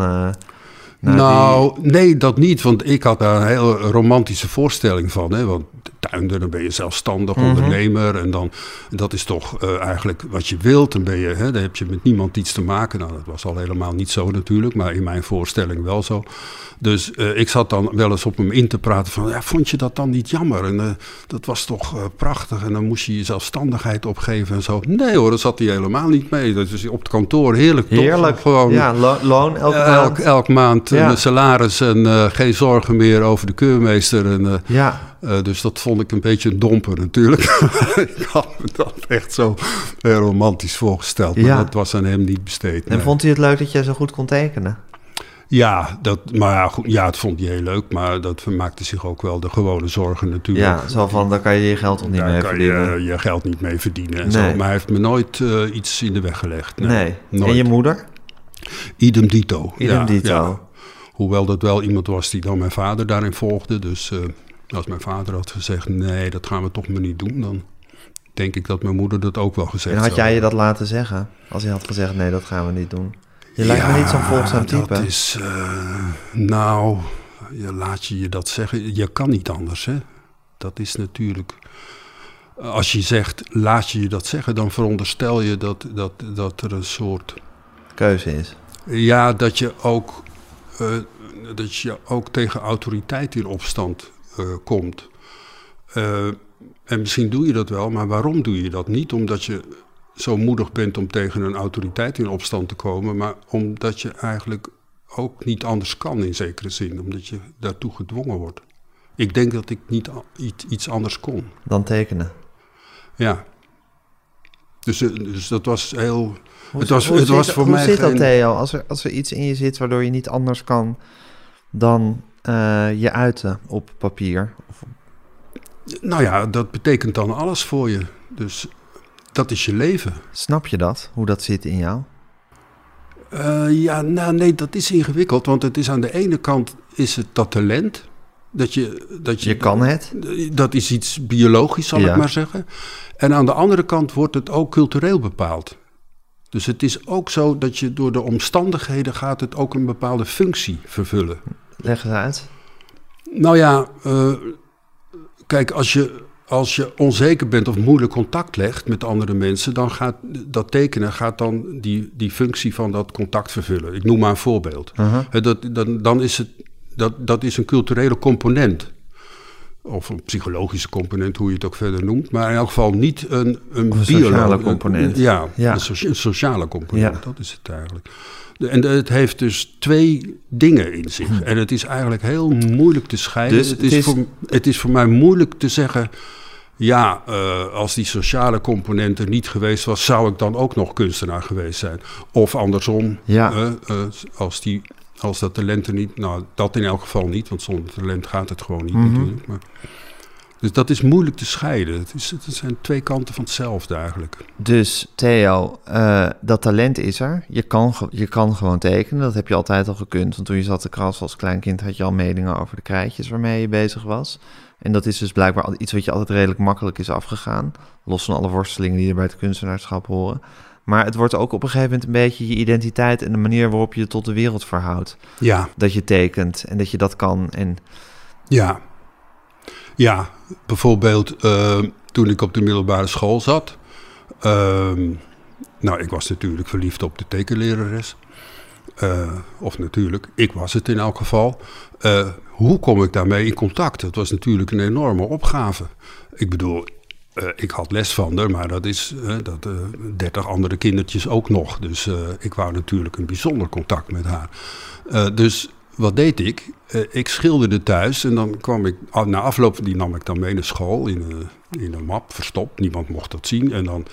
Nou, nee, dat niet. Want ik had daar een hele romantische voorstelling van. Hè? Want tuinder, dan ben je zelfstandig Mhm. ondernemer. En dan, dat is toch eh, eigenlijk wat je wilt. Dan, ben je, hè, dan heb je met niemand iets te maken. Nou, dat was al helemaal niet zo natuurlijk. Maar in mijn voorstelling wel zo. Dus eh, ik zat dan wel eens op hem in te praten van... Ja, vond je dat dan niet jammer? En eh, dat was toch prachtig. En dan moest je je zelfstandigheid opgeven en zo. Nee hoor, daar zat hij helemaal niet mee. Dat is op het kantoor heerlijk. toch? Heerlijk. Gewoon, ja, lo- loon elke elk, elk maand Ja. een salaris en eh, geen zorgen meer over de keurmeester. En, eh, Ja, eh, dus dat vond ik een beetje een domper natuurlijk. ik had me dat echt zo eh, romantisch voorgesteld. Maar Ja. dat was aan hem niet besteed. en nee. vond hij het leuk dat jij zo goed kon tekenen? Ja, dat, maar ja, goed, ja, het vond hij heel leuk. Maar dat vermaakte zich ook wel de gewone zorgen natuurlijk. Ja, zo van, daar kan je je geld niet Daar mee kan verdienen. je je geld niet mee verdienen. En Nee. zo. Maar hij heeft me nooit eh, iets in de weg gelegd. Nee. Nee. nooit. En je moeder? Idem dito. Idem ja, dito. ja. Hoewel dat wel iemand was die dan mijn vader daarin volgde. Dus eh, als mijn vader had gezegd, nee, dat gaan we toch maar niet doen, dan denk ik dat mijn moeder dat ook wel gezegd En had jij je dat laten zeggen? Als hij had gezegd, nee, dat gaan we niet doen. Je lijkt me niet zo'n volgzaam type. dat is, eh, nou, je laat je je dat zeggen. Je kan niet anders, hè. Dat is natuurlijk... Als je zegt, laat je je dat zeggen, dan veronderstel je dat, dat, dat er een soort... Keuze is. Ja, dat je ook, eh, dat je ook tegen autoriteit in opstand eh, komt. Eh, en misschien doe je dat wel, maar waarom doe je dat? Niet omdat je zo moedig bent om tegen een autoriteit in opstand te komen, maar omdat je eigenlijk ook niet anders kan in zekere zin, omdat je daartoe gedwongen wordt. Ik denk dat ik niet iets, anders kon. Dan tekenen. Ja. Dus, dus dat was heel. Hoe, Het was- hoe het zit, was voor hoe mij zit dat, Theo? Als er, als er iets in je zit waardoor je niet anders kan dan eh, je uiten op papier. Of, Nou ja, dat betekent dan alles voor je. Dus dat is je leven. snap je dat? Hoe dat zit in jou? Eh, ja, nou nee, dat is ingewikkeld. Want het is aan de ene kant is het dat talent. Dat je, dat je, Je kan het. Dat is iets biologisch, zal Ja. ik maar zeggen. En aan de andere kant wordt het ook cultureel bepaald. Dus het is ook zo dat je door de omstandigheden gaat het ook een bepaalde functie vervullen. Leg eens uit. Nou ja, eh, kijk, als je, als je onzeker bent of moeilijk contact legt met andere mensen, dan gaat dat tekenen gaat dan die, die functie van dat contact vervullen. Ik noem maar een voorbeeld. Hè, dat, dan, dan is het, dat, dat is een culturele component. Of een psychologische component, hoe je het ook verder noemt. Maar in elk geval niet een, een, een sociale component. Ja, Ja. Een, socia- een sociale component, Ja. dat is het eigenlijk. En het heeft dus twee dingen in zich. En het is eigenlijk heel moeilijk te scheiden. Dus het, het is Voor, het is voor mij moeilijk te zeggen... ja, eh, als die sociale component er niet geweest was... zou ik dan ook nog kunstenaar geweest zijn. Of andersom, Ja. eh, eh, als, die, als dat talent er niet... nou, dat in elk geval niet, want zonder talent gaat het gewoon niet Mhm. natuurlijk. Maar, dus dat is moeilijk te scheiden. Het, is, het zijn twee kanten van hetzelfde eigenlijk. Dus Theo, eh, dat talent is er. Je kan, je kan gewoon tekenen. Dat heb je altijd al gekund. Want toen je zat te krassen als klein kind had je al meningen over de krijtjes waarmee je bezig was. En dat is dus blijkbaar iets wat je altijd redelijk makkelijk is afgegaan. Los van alle worstelingen die er bij het kunstenaarschap horen. Maar het wordt ook op een gegeven moment een beetje je identiteit en de manier waarop je je tot de wereld verhoudt. Ja, Dat je tekent en dat je dat kan. En Ja, ja bijvoorbeeld eh, toen ik op de middelbare school zat. ehm, nou, ik was natuurlijk verliefd op de tekenlerares. Eh, of natuurlijk, ik was het in elk geval. Eh, hoe kom ik daarmee in contact? Dat was natuurlijk een enorme opgave. Ik bedoel, eh, ik had les van haar, maar dat is eh, dat, eh, 30 andere kindertjes ook nog. Dus ik wou natuurlijk een bijzonder contact met haar. Dus wat deed ik? Ik schilderde thuis en dan kwam ik, ah, na afloop, die nam ik dan mee naar school in een, in een map, verstopt. Niemand mocht dat zien. En dan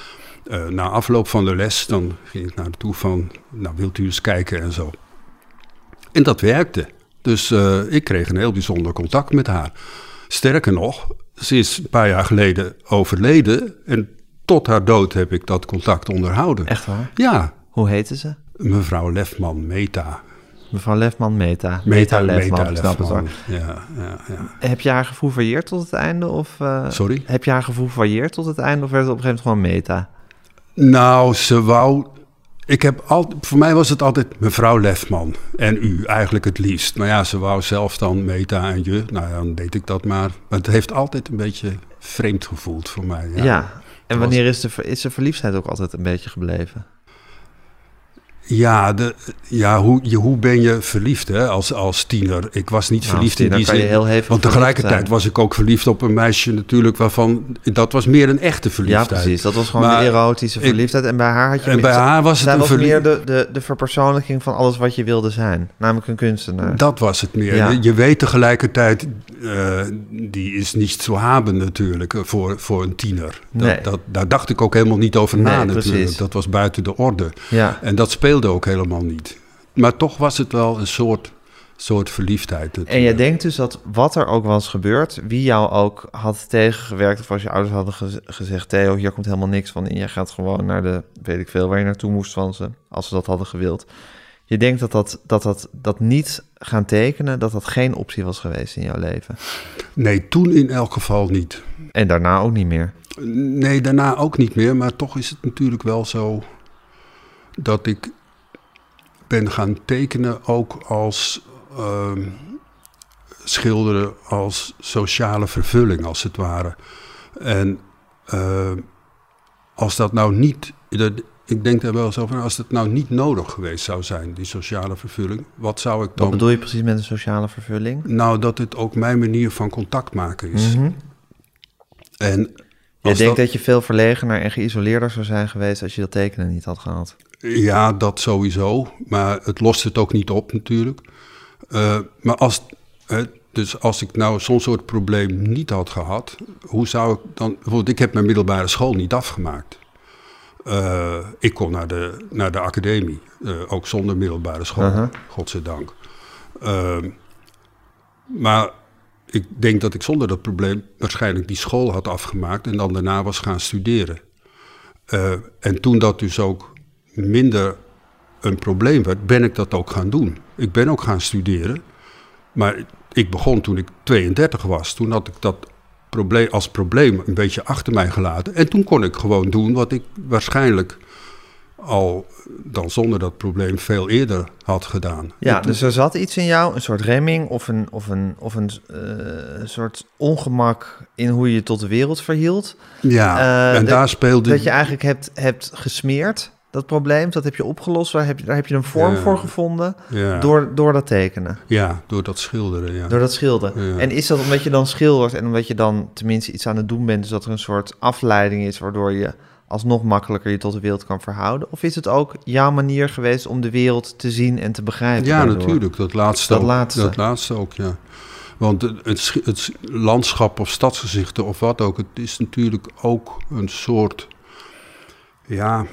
na afloop van de les, dan ging ik naar toe van, nou wilt u eens kijken en zo. En dat werkte. Dus ik kreeg een heel bijzonder contact met haar. Sterker nog, ze is een paar jaar geleden overleden. En tot haar dood heb ik dat contact onderhouden. Echt waar? Ja, Hoe heette ze? mevrouw Lefman Meta. Mevrouw Lefman Meta. Meta, Lefman, ik snap. Ja, ja, ja. Heb je haar gefouilleerd tot het einde? Of, eh, Sorry? Heb je haar gefouilleerd tot het einde? Of werd het op een gegeven moment gewoon Meta? Nou, ze wou. Ik heb al, voor mij was het altijd mevrouw Lefman en u eigenlijk het liefst. Maar ja, ze wou zelf dan Meta en je. Nou, ja, dan deed ik dat maar. Maar het heeft altijd een beetje vreemd gevoeld voor mij. Ja. Ja, En wanneer is de, is de verliefdheid ook altijd een beetje gebleven? Ja, de, ja hoe, je, hoe ben je verliefd hè, als, als tiener? Ik was niet Nou, verliefd tiener in die zin. heel want tegelijkertijd zijn. was ik ook verliefd op een meisje natuurlijk waarvan... Dat was meer een echte Ja, verliefdheid. precies. Dat was gewoon Maar de erotische verliefdheid. En bij haar had je... En bij haar was het een was meer de, de, de verpersoonlijking van alles wat je wilde zijn. Namelijk een kunstenaar. Dat was het meer. Ja. Je, je weet tegelijkertijd, eh, die is niet zo haben natuurlijk eh, voor, voor een tiener. Dat, Nee. dat, daar dacht ik ook helemaal niet over na Nee, natuurlijk. precies. Dat was buiten de orde. Ja. En dat speelde ook helemaal niet. Maar toch was het wel een soort, soort verliefdheid. En je natuurlijk. denkt dus dat wat er ook was gebeurd, wie jou ook had tegengewerkt, of als je ouders hadden gez- gezegd, Theo, hier komt helemaal niks van in, je gaat gewoon naar de, weet ik veel, waar je naartoe moest van ze, als ze dat hadden gewild. Je denkt dat dat, dat, dat, dat niet gaan tekenen, dat dat geen optie was geweest in jouw leven. Nee, toen in elk geval niet. En daarna ook niet meer. Nee, daarna ook niet meer. Maar toch is het natuurlijk wel zo dat ik ben gaan tekenen ook als ehm, schilderen als sociale vervulling, als het ware. En ehm, als dat nou niet, dat, ik denk daar wel eens over, als het nou niet nodig geweest zou zijn, die sociale vervulling, wat zou ik Wat dan... bedoel je precies met een sociale vervulling? Nou, dat het ook mijn manier van contact maken is. Mhm. En Je denkt dat... je veel verlegener en geïsoleerder zou zijn geweest als je dat tekenen niet had gehad. Ja, dat sowieso. Maar het lost het ook niet op natuurlijk. Eh, maar als, dus als ik nou zo'n soort probleem niet had gehad, hoe zou ik dan... Bijvoorbeeld, ik heb mijn middelbare school niet afgemaakt. Eh, ik kon naar de, naar de academie, eh, ook zonder middelbare school, Aha. godzijdank. Ehm, maar ik denk dat ik zonder dat probleem waarschijnlijk die school had afgemaakt en dan daarna was gaan studeren. En toen dat dus ook minder een probleem werd, ben ik dat ook gaan doen. Ik ben ook gaan studeren. Maar ik begon toen ik 32 was. Toen had ik dat probleem, als probleem een beetje achter mij gelaten. En toen kon ik gewoon doen wat ik waarschijnlijk al dan zonder dat probleem veel eerder had gedaan. Ja, toen- dus er zat iets in jou, een soort remming of een, of een, of een eh, soort ongemak in hoe je je tot de wereld verhield. ja eh, en dat- daar speelde... Dat je eigenlijk hebt, hebt gesmeerd, dat probleem, dat heb je opgelost. Daar heb je, daar heb je een vorm Ja. voor gevonden ja, door, door dat tekenen, ja, door dat schilderen, ja. door dat schilderen. En is dat omdat je dan schildert en omdat je dan tenminste iets aan het doen bent, dus dat er een soort afleiding is waardoor je alsnog makkelijker je tot de wereld kan verhouden? Of is het ook jouw manier geweest om de wereld te zien en te begrijpen? Ja, daardoor? natuurlijk. Dat laatste, Dat ook, laatste. Dat laatste ook, ja. Want het, het landschap of stadsgezichten of wat ook, het is natuurlijk ook een soort, ja,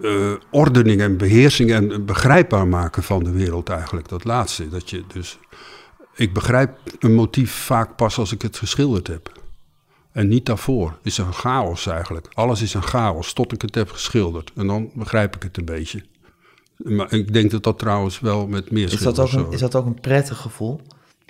eh, ordening en beheersing en begrijpbaar maken van de wereld eigenlijk. Dat laatste. Dat je dus, ik begrijp een motief vaak pas als ik het geschilderd heb. En niet daarvoor. Het is een chaos eigenlijk. Alles is een chaos tot ik het heb geschilderd. En dan begrijp ik het een beetje. Maar ik denk dat dat trouwens wel met meer Is dat, ook een, is dat ook een prettig gevoel?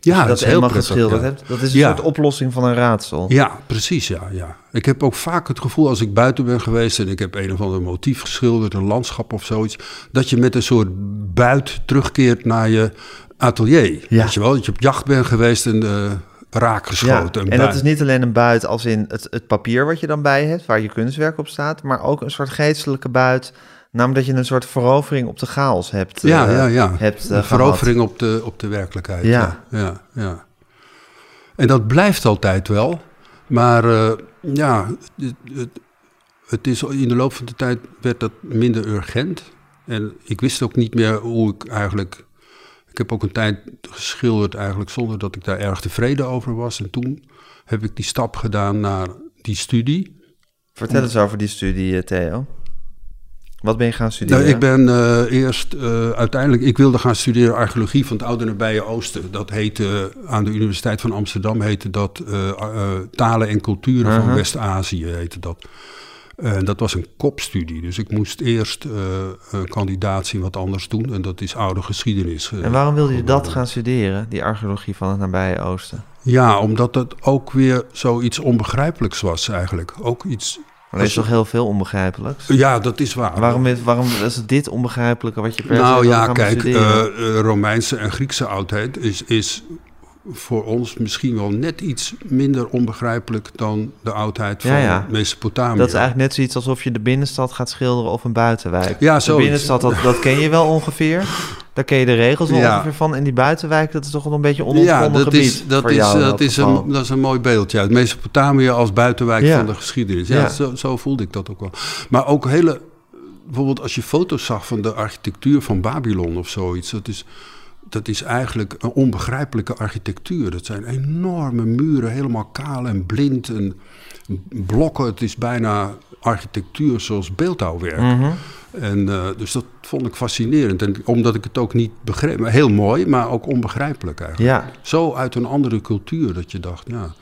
Ja, dat is heel prettig, geschilderd ja. hebt. Dat is een Ja. soort oplossing van een raadsel. Ja, precies, ja, ja. Ik heb ook vaak het gevoel als ik buiten ben geweest... en ik heb een of ander motief geschilderd, een landschap of zoiets... dat je met een soort buit terugkeert naar je atelier. Ja. Weet je wel, dat je op jacht bent geweest en eh, raak Ja, geschoten. een en dat is niet alleen een buit als in het, het papier wat je dan bij hebt, waar je kunstwerk op staat, maar ook een soort geestelijke buit, namelijk dat je een soort verovering op de chaos hebt. Ja, eh, ja, ja. Hebt, eh, een gehad. verovering op de, op de werkelijkheid. Ja. Ja. ja, ja. En dat blijft altijd wel. Maar eh, ja, het, het, het is in de loop van de tijd werd dat minder urgent. En ik wist ook niet meer hoe ik eigenlijk... Ik heb ook een tijd geschilderd eigenlijk zonder dat ik daar erg tevreden over was. En toen heb ik die stap gedaan naar die studie. Vertel eens over die studie, Theo. Wat ben je gaan studeren? Nou, ik ben eh, eerst eh, uiteindelijk, ik wilde gaan studeren archeologie van het Oude Nabije Oosten. Dat heette aan de Universiteit van Amsterdam heette dat eh, talen en culturen van Uh-huh. West-Azië heette dat. En dat was een kopstudie, dus ik moest eerst een kandidaat zien wat anders doen. En dat is oude geschiedenis. En waarom wilde je dat gaan studeren, die archeologie van het nabije oosten? Ja, omdat het ook weer zoiets onbegrijpelijks was eigenlijk. Ook iets... Maar er is toch heel veel onbegrijpelijks? Ja, dat is waar. Waarom is, waarom is dit onbegrijpelijke wat je per Nou ja, kijk, eh, eh, Romeinse en Griekse oudheid is, is voor ons misschien wel net iets minder onbegrijpelijk dan de oudheid van Ja, ja. Mesopotamië. dat is eigenlijk net zoiets alsof je de binnenstad gaat schilderen of een buitenwijk. Ja, de zoiets. binnenstad, dat, dat ken je wel ongeveer. Daar ken je de regels wel Ja. ongeveer van. En die buitenwijk, dat is toch wel een beetje onontgonnen ja, dat gebied is, dat is, dat, is geval. een, dat is een mooi beeldje. uit Mesopotamië als buitenwijk Ja. van de geschiedenis. Ja, Ja. Zo, zo voelde ik dat ook wel. Maar ook hele... Bijvoorbeeld als je foto's zag van de architectuur van Babylon of zoiets... dat is, dat is eigenlijk een onbegrijpelijke architectuur. Dat zijn enorme muren, helemaal kaal en blind en blokken. Het is bijna architectuur zoals beeldhouwwerk. Mhm. En, eh, dus dat vond ik fascinerend. En omdat ik het ook niet begreep. Heel mooi, maar ook onbegrijpelijk eigenlijk. Ja, Zo uit een andere cultuur dat je dacht, ja.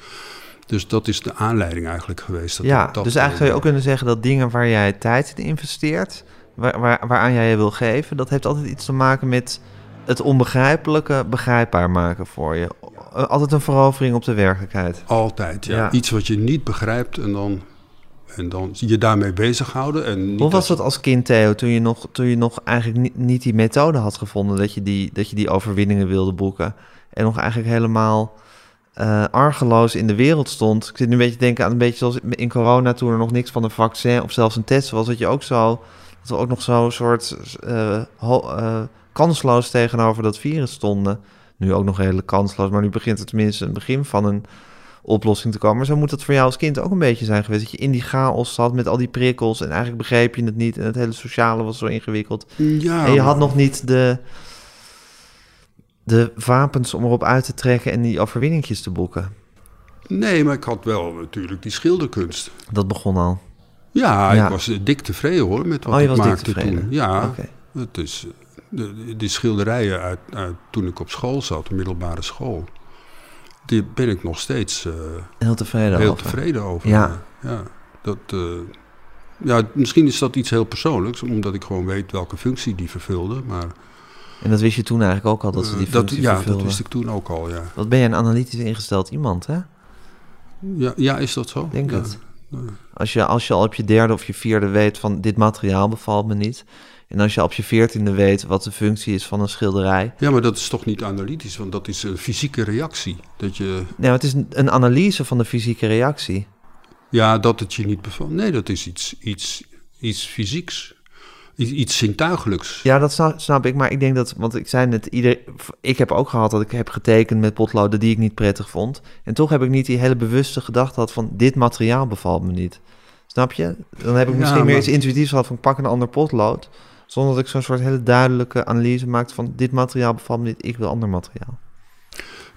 Dus dat is de aanleiding eigenlijk geweest. Dat ja. dat dus eigenlijk zou je wilde. ook kunnen zeggen dat dingen waar jij tijd in investeert, waar, waar, waaraan jij je wil geven, dat heeft altijd iets te maken met het onbegrijpelijke begrijpbaar maken voor je. Eh, Altijd een verovering op de werkelijkheid. Altijd, ja. Ja. Iets wat je niet begrijpt en dan, en dan je daarmee bezighouden. En niet Hoe was dat- als kind, Theo, toen je nog, toen je nog eigenlijk niet, niet die methode had gevonden dat je die, dat je die overwinningen wilde boeken en nog eigenlijk helemaal eh, argeloos in de wereld stond? Ik zit nu een beetje te denken aan een beetje zoals in corona toen er nog niks van een vaccin of zelfs een test was, dat je ook zo, dat we ook nog zo'n soort eh, eh, kansloos tegenover dat virus stonden. Nu ook nog redelijk kansloos, maar nu begint het tenminste een begin van een oplossing te komen. Maar zo moet het voor jou als kind ook een beetje zijn geweest. Dat je in die chaos zat met al die prikkels en eigenlijk begreep je het niet. En het hele sociale was zo ingewikkeld. Ja, en je had nog niet de, de wapens om erop uit te trekken en die overwinningjes te boeken. Nee, maar ik had wel natuurlijk die schilderkunst. Dat begon al. Ja, Ja. ik was eh, dik tevreden hoor met wat Oh, je ik was dik maakte tevreden. toen. Ja, Oké. het is, eh, de, die schilderijen uit, uit toen ik op school zat, middelbare school. Die ben ik nog steeds eh, Heel tevreden heel over. tevreden over. Ja. ja, dat, eh, ja, misschien is dat iets heel persoonlijks, omdat ik gewoon weet welke functie die vervulde. Maar En dat wist je toen eigenlijk ook al, dat ze die eh, functie ja, dat vervulden. wist ik toen ook al, ja. Wat ben je een analytisch ingesteld iemand, hè? Ja, ja is dat zo? Denk ja. het. Als je, als je al op je derde of je vierde weet van dit materiaal bevalt me niet. En als je op je veertiende weet wat de functie is van een schilderij. Ja, maar dat is toch niet analytisch, want dat is een fysieke reactie. Dat je, Nou, het is een, een analyse van de fysieke reactie. ja, dat het je niet bevalt. Nee, dat is iets, iets, iets fysieks. Iets, iets zintuigelijks. Ja, dat snap, snap ik. Maar ik denk dat, want ik zei net, ieder, ik heb ook gehad dat ik heb getekend met potloden die ik niet prettig vond. En toch heb ik niet die hele bewuste gedachte gehad van dit materiaal bevalt me niet. Snap je? Dan heb ik Ja, misschien meer iets intuïtiefs gehad van pak een ander potlood. Zonder dat ik zo'n soort hele duidelijke analyse maakte van dit materiaal bevalt me niet, ik wil ander materiaal.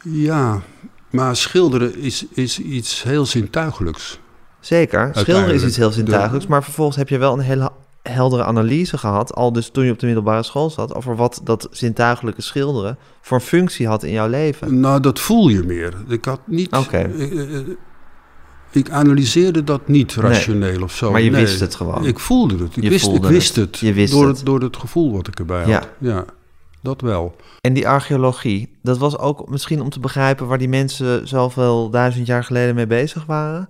Ja, maar schilderen is, is iets heel zintuigelijks. Zeker, schilderen is iets heel zintuigelijks, maar vervolgens heb je wel een hele heldere analyse gehad, al dus toen je op de middelbare school zat, over wat dat zintuigelijke schilderen voor een functie had in jouw leven. Nou, dat voel je meer. Ik had niet. Oké. eh, eh, ik analyseerde dat niet rationeel of zo. Maar je Nee. wist het gewoon. Ik voelde het. Ik, Je wist, ik wist het. het. Je wist door, het. Door het gevoel wat ik erbij Ja. had. Ja, dat wel. En die archeologie, dat was ook misschien om te begrijpen waar die mensen zoveel duizend jaar geleden mee bezig waren?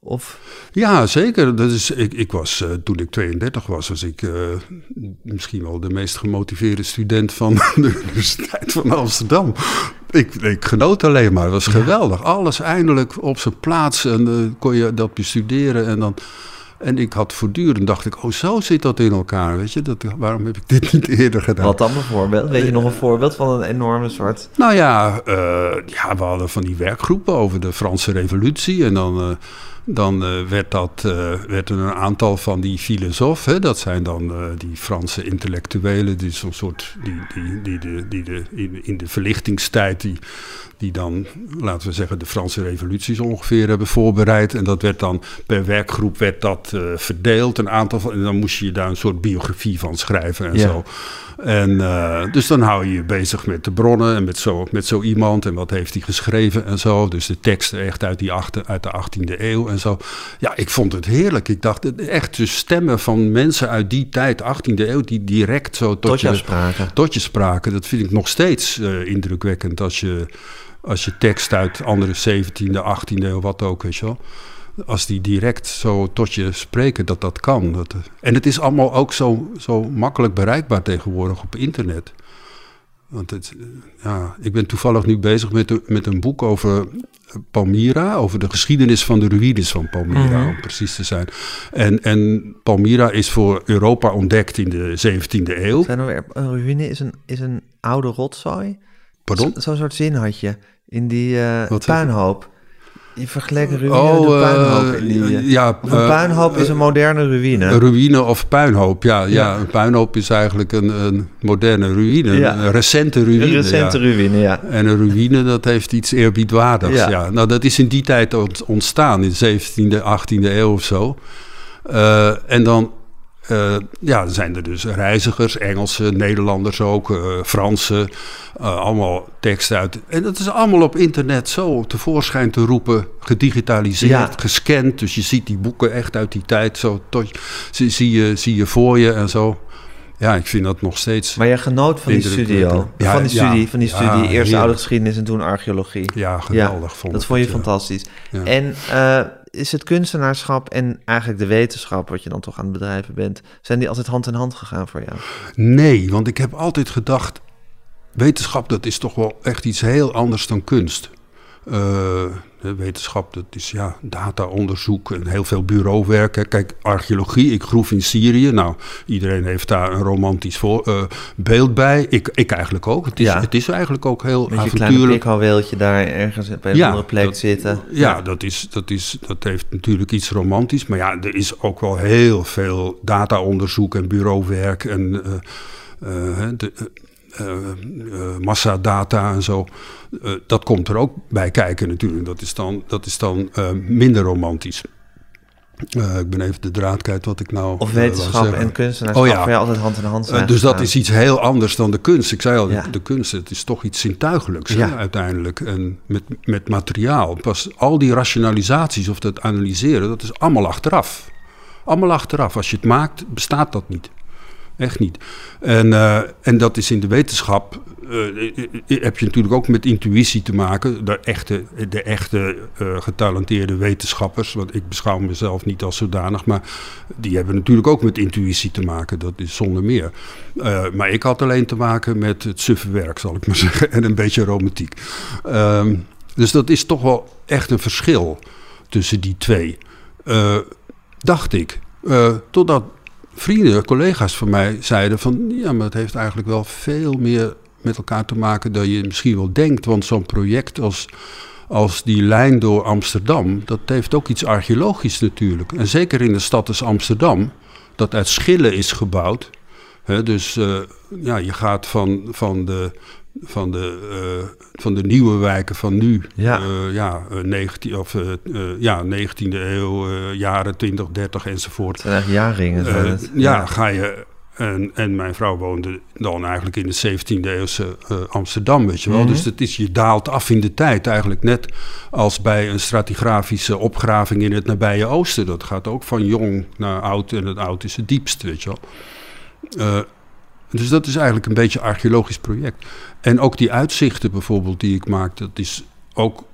Of, Ja, zeker. Dat is, ik, ik was, eh, toen ik 32 was, was ik eh, misschien wel de meest gemotiveerde student van de Universiteit van Amsterdam. Ik, ik genoot alleen maar. Het was geweldig. Alles eindelijk op zijn plaats. En eh, kon je dat bestuderen. En, dan, en ik had voortdurend, dacht ik, oh zo zit dat in elkaar. Weet je, dat, waarom heb ik dit niet eerder gedaan? wat dan bijvoorbeeld? Weet je nog een voorbeeld van een enorme soort... Nou ja, eh, ja, we hadden van die werkgroepen over de Franse revolutie. En dan, eh, dan eh, werd, dat, uh, werd er een aantal van die filosofen, dat zijn dan uh, die Franse intellectuelen, die zo'n soort, die, die, die, de, die de, in, in de verlichtingstijd, die, die dan, laten we zeggen, de Franse revoluties ongeveer hebben voorbereid. En dat werd dan, per werkgroep werd dat verdeeld, een aantal van, en dan moest je daar een soort biografie van schrijven en ja. zo. En dus dan hou je je bezig met de bronnen en met zo, met zo iemand en wat heeft hij geschreven en zo. Dus de teksten echt uit, die achter, uit de 18e eeuw en zo. Ja, ik vond het heerlijk. Ik dacht echt de stemmen van mensen uit die tijd, 18e eeuw, die direct zo tot, tot je, spraken. Tot je spraken. Dat vind ik nog steeds uh, indrukwekkend als je, als je tekst uit andere 17e, 18e eeuw, wat ook, weet je wel als die direct zo tot je spreken, dat dat kan. Dat, en het is allemaal ook zo, zo makkelijk bereikbaar tegenwoordig op internet. Want het, ja, ik ben toevallig nu bezig met, met een boek over Palmyra, over de geschiedenis van de ruïnes van Palmyra, mm -hmm. om precies te zijn. En, en Palmyra is voor Europa ontdekt in de 17e eeuw. Zijn er, een ruïne is een, is een oude rotzooi? Pardon? Zo'n soort zin had je in die uh, puinhoop. Je vergelijkt een ruïne oh, de puinhoop. In uh, ja, een uh, puinhoop is een moderne ruïne. Een ruïne of puinhoop, ja. ja. ja een puinhoop is eigenlijk een, een moderne ruïne. Ja. Een recente ruïne. Een recente ja. ruïne, ja. En een ruïne, dat heeft iets eerbiedwaardigs, ja. ja. Nou, dat is in die tijd ontstaan, in de 17e, 18e eeuw of zo. Uh, en dan uh, ja, dan zijn er dus reizigers, Engelsen, Nederlanders ook, uh, Fransen, uh, allemaal teksten uit. En dat is allemaal op internet zo tevoorschijn te roepen, gedigitaliseerd, ja. gescand. Dus je ziet die boeken echt uit die tijd zo, tot, zie, zie, je, zie je voor je en zo. Ja, ik vind dat nog steeds. Maar je genoot van die studio, ja, van die studie, ja, van die studie, eerst oude geschiedenis en toen archeologie. Ja, geweldig. vond dat vond je fantastisch. En is het kunstenaarschap en eigenlijk de wetenschap, wat je dan toch aan het bedrijven bent, zijn die altijd hand in hand gegaan voor jou? Nee, want ik heb altijd gedacht, wetenschap dat is toch wel echt iets heel anders dan kunst. Uh, wetenschap, dat is ja, dataonderzoek en heel veel bureauwerk. Kijk, archeologie, ik groef in Syrië. Nou, iedereen heeft daar een romantisch voor, uh, beeld bij. Ik, ik eigenlijk ook. Het is, ja. het is eigenlijk ook heel Met avontuurlijk. Met je daar ergens op een ja, andere plek dat, zitten. Ja, ja, Dat, is, dat, is, dat heeft natuurlijk iets romantisch. Maar ja, er is ook wel heel veel dataonderzoek en bureauwerk en... Uh, uh, de, massadata en zo. Uh, dat komt er ook bij kijken natuurlijk. Dat is dan, dat is dan minder romantisch. ik ben even de draad kwijt wat ik nou. Of wetenschap en kunstenaarschap oh, ja. altijd hand in hand zijn. dus dat is iets heel anders dan de kunst. Ik zei al, ja. de kunst het is toch iets zintuigelijks ja. hè, uiteindelijk. En met, met materiaal. Pas al die rationalisaties of dat analyseren, dat is allemaal achteraf. Allemaal achteraf. Als je het maakt, bestaat dat niet. Echt niet. En, uh, en dat is in de wetenschap. Uh, heb je natuurlijk ook met intuïtie te maken. De echte, de echte getalenteerde wetenschappers. Want ik beschouw mezelf niet als zodanig. Maar die hebben natuurlijk ook met intuïtie te maken. Dat is zonder meer. maar ik had alleen te maken met het suffe werk, zal ik maar zeggen. En een beetje romantiek. Um, dus dat is toch wel echt een verschil tussen die twee. dacht ik. totdat vrienden, collega's van mij zeiden van... ja, maar het heeft eigenlijk wel veel meer met elkaar te maken dan je misschien wel denkt. Want zo'n project als, als die lijn door Amsterdam... dat heeft ook iets archeologisch natuurlijk. En zeker in de stad als Amsterdam, dat uit schillen is gebouwd... Hè, dus uh, ja, je gaat van, van de van de, uh, van de nieuwe wijken van nu. Ja, uh, ja, 19, of, uh, ja 19e eeuw, jaren 20, 30 enzovoort. Het zijn jaarringen. ja, ja, ga je. En, en mijn vrouw woonde dan eigenlijk in de 17e eeuwse Amsterdam, weet je wel. Mm -hmm. Dus het is, je daalt af in de tijd. Eigenlijk net als bij een stratigrafische opgraving in het nabije oosten. Dat gaat ook van jong naar oud en het oud is het diepst, weet je wel. Dus dat is eigenlijk een beetje een archeologisch project. En ook die uitzichten bijvoorbeeld die ik maak, dat is ook,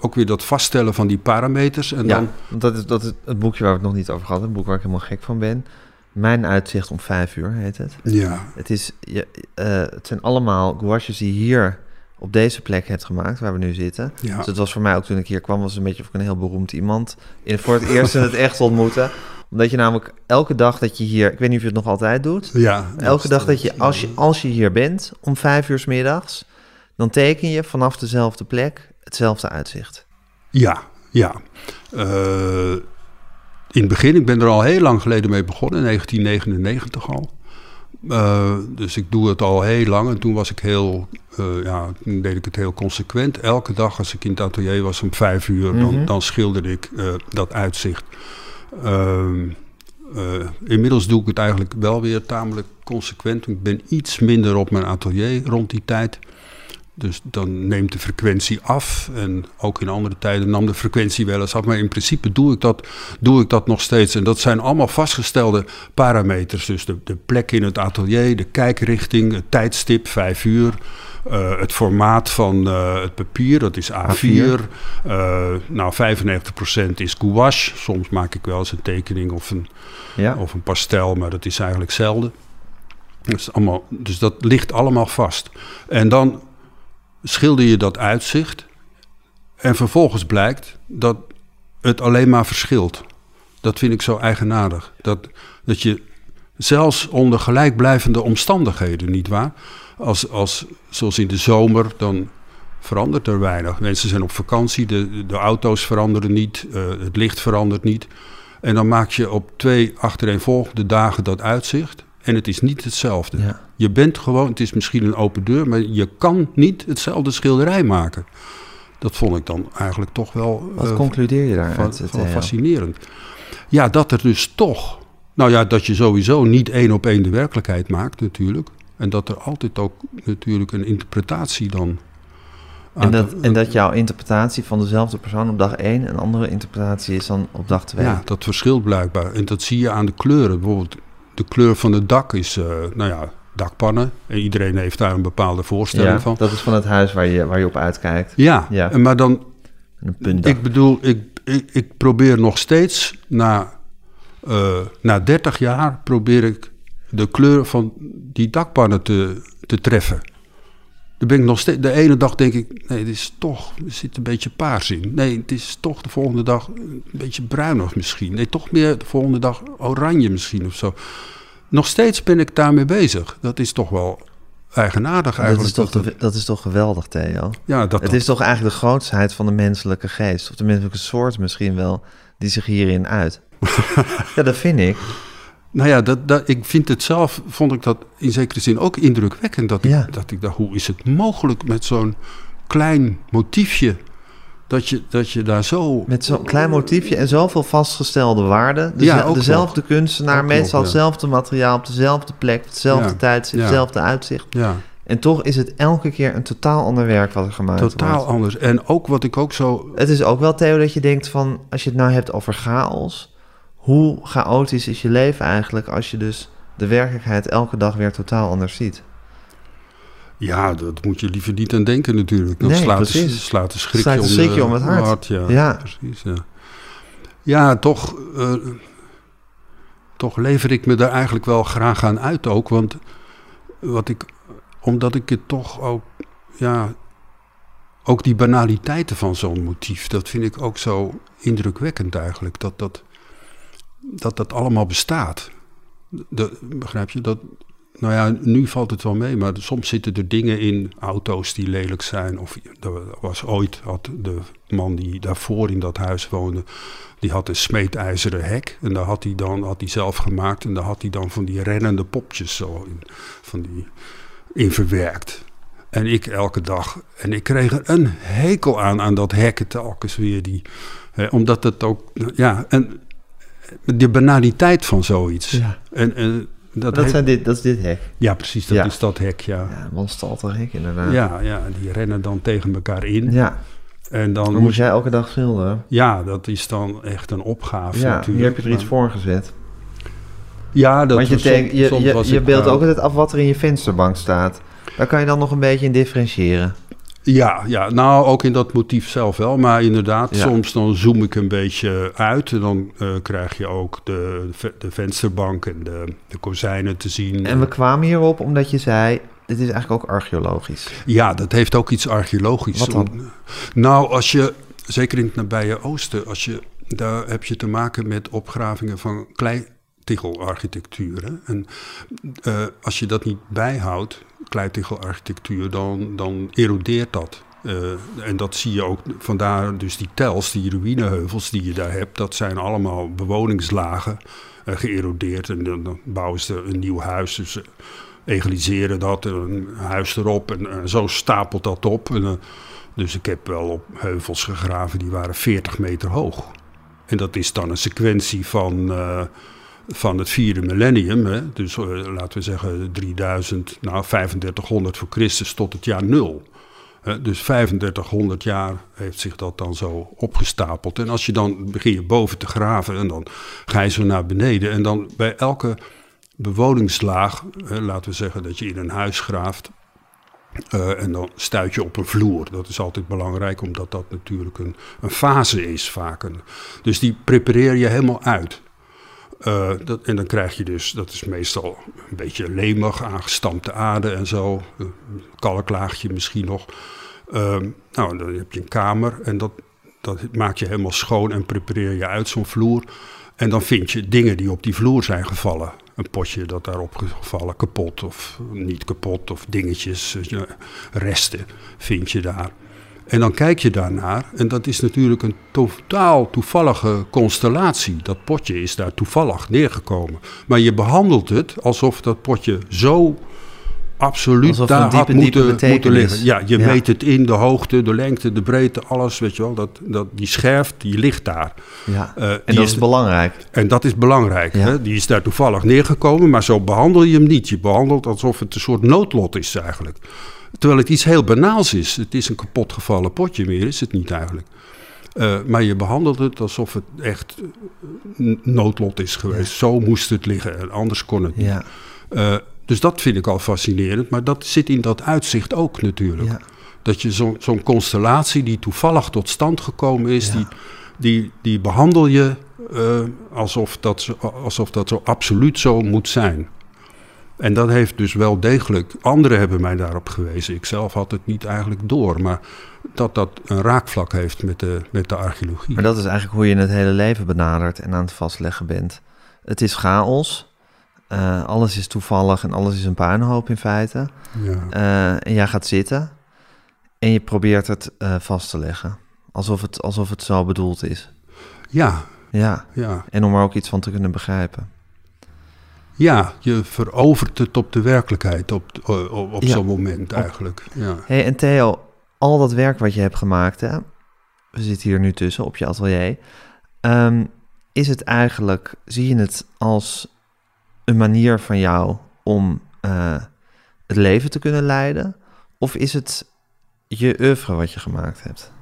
ook weer dat vaststellen van die parameters. En ja, dan... dat is, dat is het boekje waar we het nog niet over hadden, het boek waar ik helemaal gek van ben. Mijn uitzicht om vijf uur heet het. Ja. Het, is, je, uh, het zijn allemaal gouaches die hier op deze plek hebt gemaakt, waar we nu zitten. Ja. Dus het was voor mij ook toen ik hier kwam, was een beetje of ik een heel beroemd iemand in, voor het eerst in het echt ontmoeten omdat je namelijk elke dag dat je hier, ik weet niet of je het nog altijd doet. Ja. Elke dag dat je als, je, als je hier bent, om vijf uur s middags, dan teken je vanaf dezelfde plek hetzelfde uitzicht. Ja, Ja. Eh, in het begin, ik ben er al heel lang geleden mee begonnen, in 1999 al. Uh, dus ik doe het al heel lang en toen was ik heel, uh, ja, toen deed ik het heel consequent. Elke dag als ik in het atelier was om vijf uur, dan, Mhm. dan schilderde ik dat uitzicht. Ehm, inmiddels doe ik het eigenlijk wel weer tamelijk consequent. Ik ben iets minder op mijn atelier rond die tijd. Dus dan neemt de frequentie af. En ook in andere tijden nam de frequentie wel eens af. Maar in principe doe ik dat, doe ik dat nog steeds. En dat zijn allemaal vastgestelde parameters. Dus de, de plek in het atelier, de kijkrichting, het tijdstip, vijf uur. Uh, het formaat van uh, het papier, dat is A4. A4. Uh, nou, 95% is gouache. Soms maak ik wel eens een tekening of een, ja. of een pastel, maar dat is eigenlijk zelden. Dus, allemaal, dus dat ligt allemaal vast. En dan schilder je dat uitzicht. En vervolgens blijkt dat het alleen maar verschilt. Dat vind ik zo eigenaardig. Dat, dat je zelfs onder gelijkblijvende omstandigheden, nietwaar? Als, als, zoals in de zomer, dan verandert er weinig. Mensen zijn op vakantie, de, de auto's veranderen niet, uh, het licht verandert niet. En dan maak je op twee achtereenvolgende dagen dat uitzicht. En het is niet hetzelfde. Ja. Je bent gewoon, het is misschien een open deur, maar je kan niet hetzelfde schilderij maken. Dat vond ik dan eigenlijk toch wel. Wat uh, concludeer je? Van, van fascinerend. Ja, dat er dus toch. Nou ja, dat je sowieso niet één op één de werkelijkheid maakt, natuurlijk. En dat er altijd ook natuurlijk een interpretatie dan. En dat, en dat jouw interpretatie van dezelfde persoon op dag 1 een andere interpretatie is dan op dag 2. Ja, dat verschilt blijkbaar. En dat zie je aan de kleuren. Bijvoorbeeld de kleur van het dak is, uh, nou ja, dakpannen. En iedereen heeft daar een bepaalde voorstelling ja, van. Dat is van het huis waar je, waar je op uitkijkt. Ja, ja. maar dan. Ik bedoel, ik, ik, ik, probeer nog steeds na, uh, na 30 jaar probeer ik de kleur van die dakpannen te, te treffen. Dan ben ik nog steeds. De ene dag denk ik, nee, het is toch, er zit een beetje paars in. Nee, het is toch de volgende dag een beetje bruinig misschien. Nee, toch meer de volgende dag oranje misschien of zo. Nog steeds ben ik daarmee bezig. Dat is toch wel eigenaardig eigenlijk. Dat is toch, dat, dat is toch geweldig, Theo? Ja, dat Het is toch eigenlijk de grootsheid van de menselijke geest, of de menselijke soort misschien wel, die zich hierin uit. ja, dat vind ik. Nou ja, dat, dat, ik vind het zelf, vond ik dat in zekere zin ook indrukwekkend. Dat ik, dat ik dacht, hoe is het mogelijk met zo'n klein motiefje, dat je, dat je daar zo... Met zo'n klein motiefje en zoveel vastgestelde waarden. Dus Ja, dezelfde kunstenaar, Ook meestal nog, ja. hetzelfde materiaal, op dezelfde plek, op dezelfde Ja, hetzelfde uitzicht. Ja, En toch is het elke keer een totaal ander werk wat er gemaakt totaal wordt. anders. En ook wat ik ook zo... Het is ook wel, Theo, dat je denkt van... als je het nou hebt over chaos... hoe chaotisch is je leven eigenlijk... als je dus de werkelijkheid elke dag weer totaal anders ziet? Ja, dat moet je liever niet aan denken natuurlijk. Dat Nee, slaat, slaat een schrikje, Slaat een om, de- schrikje om het hart. ja, Ja. precies. Ja, ja toch, eh, toch lever ik me daar eigenlijk wel graag aan uit ook. Want wat ik, omdat ik het toch ook, ja, ook die banaliteiten van zo'n motief, dat vind ik ook zo indrukwekkend eigenlijk. Dat dat, dat, dat allemaal bestaat. De, begrijp je? Dat, nou ja, nu valt het wel mee, maar soms zitten er dingen in auto's die lelijk zijn. Of er was ooit, had de man die daarvoor in dat huis woonde, die had een smeedijzeren hek. En daar had hij dan, had hij zelf gemaakt. En daar had hij dan van die rennende popjes zo in, van die, in verwerkt. En ik elke dag. En ik kreeg er een hekel aan, aan dat hekken telkens weer. Die, omdat het ook, ja, en de banaliteit van zoiets. Ja. En, en dat, Dat, zijn dit, dat is dit hek. ja, precies, dat Ja. is dat hek, ja. Ja, hek inderdaad. Ja, ja, die rennen dan tegen elkaar in. Ja, En dan moest jij elke dag schilderen. Ja, dat is dan echt een opgave Ja, natuurlijk. hier heb je er iets voor gezet. Ja, dat Want je, was denk- je, soms je, was je beeldt eh, ook altijd af wat er in je vensterbank staat. Daar kan je dan nog een beetje in differentiëren. Ja, ja, nou ook in dat motief zelf wel. Maar inderdaad, Ja. soms dan zoom ik een beetje uit. En dan eh, krijg je ook de, de vensterbank en de, de kozijnen te zien. En we kwamen hierop omdat je zei... dit is eigenlijk ook archeologisch. Ja, dat heeft ook iets archeologisch. Wat dan? Nou, als je, zeker in het nabije oosten, als je, daar heb je te maken met opgravingen van kleitigelarchitectuur. Hè. En eh, als je dat niet bijhoudt, kleitigelarchitectuur, dan, dan erodeert dat. Eh, en dat zie je ook, vandaar dus die tels, die ruïneheuvels die je daar hebt, dat zijn allemaal bewoningslagen uh, geërodeerd. En dan, bouwen ze een nieuw huis, dus egaliseren dat, een huis erop en zo stapelt dat op. En, dus ik heb wel op heuvels gegraven die waren 40 meter hoog. En dat is dan een sequentie van van het vierde millennium, hè, dus laten we zeggen 3000, nou 3500 voor Christus tot het jaar nul dus 3500 jaar heeft zich dat dan zo opgestapeld. En als je dan begin je boven te graven en dan ga je zo naar beneden. En dan bij elke bewoningslaag, laten we zeggen dat je in een huis graaft. Uh, en dan stuit je op een vloer. Dat is altijd belangrijk, omdat dat natuurlijk een, een fase is vaak. dus die prepareer je helemaal uit. Dat, en dan krijg je dus, dat is meestal een beetje leemig, aangestampte aarde en zo. Een kalklaagje misschien nog. Uh, nou, dan heb je een kamer en dat, dat maak je helemaal schoon en prepareer je uit zo'n vloer. En dan vind je dingen die op die vloer zijn gevallen. Een potje dat daarop gevallen, kapot of niet kapot, of dingetjes, resten vind je daar. En dan kijk je daarnaar en dat is natuurlijk een totaal toevallige constellatie. Dat potje is daar toevallig neergekomen. Maar je behandelt het alsof dat potje zo absoluut Alsof daar diepe, had moeten, diepe moeten liggen. Ja, je Ja. meet het in, de hoogte, de lengte, de breedte, alles, weet je wel. Dat, dat, die scherf, die ligt daar. Ja. Eh, en die dat is- is belangrijk. En dat is belangrijk. Ja. Hè? Die is daar toevallig neergekomen, maar zo behandel je hem niet. Je behandelt alsof het een soort noodlot is eigenlijk. Terwijl het iets heel banaals is. Het is een kapotgevallen potje, meer is het niet eigenlijk. Eh, maar je behandelt het alsof het echt eh, noodlot is geweest. Zo moest het liggen en anders kon het niet. Ja. Eh, dus dat vind ik al fascinerend. Maar dat zit in dat uitzicht ook natuurlijk. Ja. Dat je zo- zo'n constellatie die toevallig tot stand gekomen is, die, die, die behandel je alsof, dat zo, alsof dat zo absoluut zo moet zijn. En dat heeft dus wel degelijk, anderen hebben mij daarop gewezen. Ik zelf had het niet eigenlijk door, maar dat dat een raakvlak heeft met de, met de archeologie. Maar dat is eigenlijk hoe je het hele leven benadert en aan het vastleggen bent. Het is chaos. Eh, alles is toevallig en alles is een puinhoop in feite. Ja. Eh, en jij gaat zitten en je probeert het eh, vast te leggen. Alsof het, alsof het zo bedoeld is. ja, Ja, ja. en om er ook iets van te kunnen begrijpen. Ja, je verovert het op de werkelijkheid op, op, op Ja. zo'n moment eigenlijk. Ja. hey, en Theo, al dat werk wat je hebt gemaakt, hè? we zitten hier nu tussen op je atelier. Ehm, is het eigenlijk, zie je het als een manier van jou om eh, het leven te kunnen leiden? Of is het je oeuvre wat je gemaakt hebt?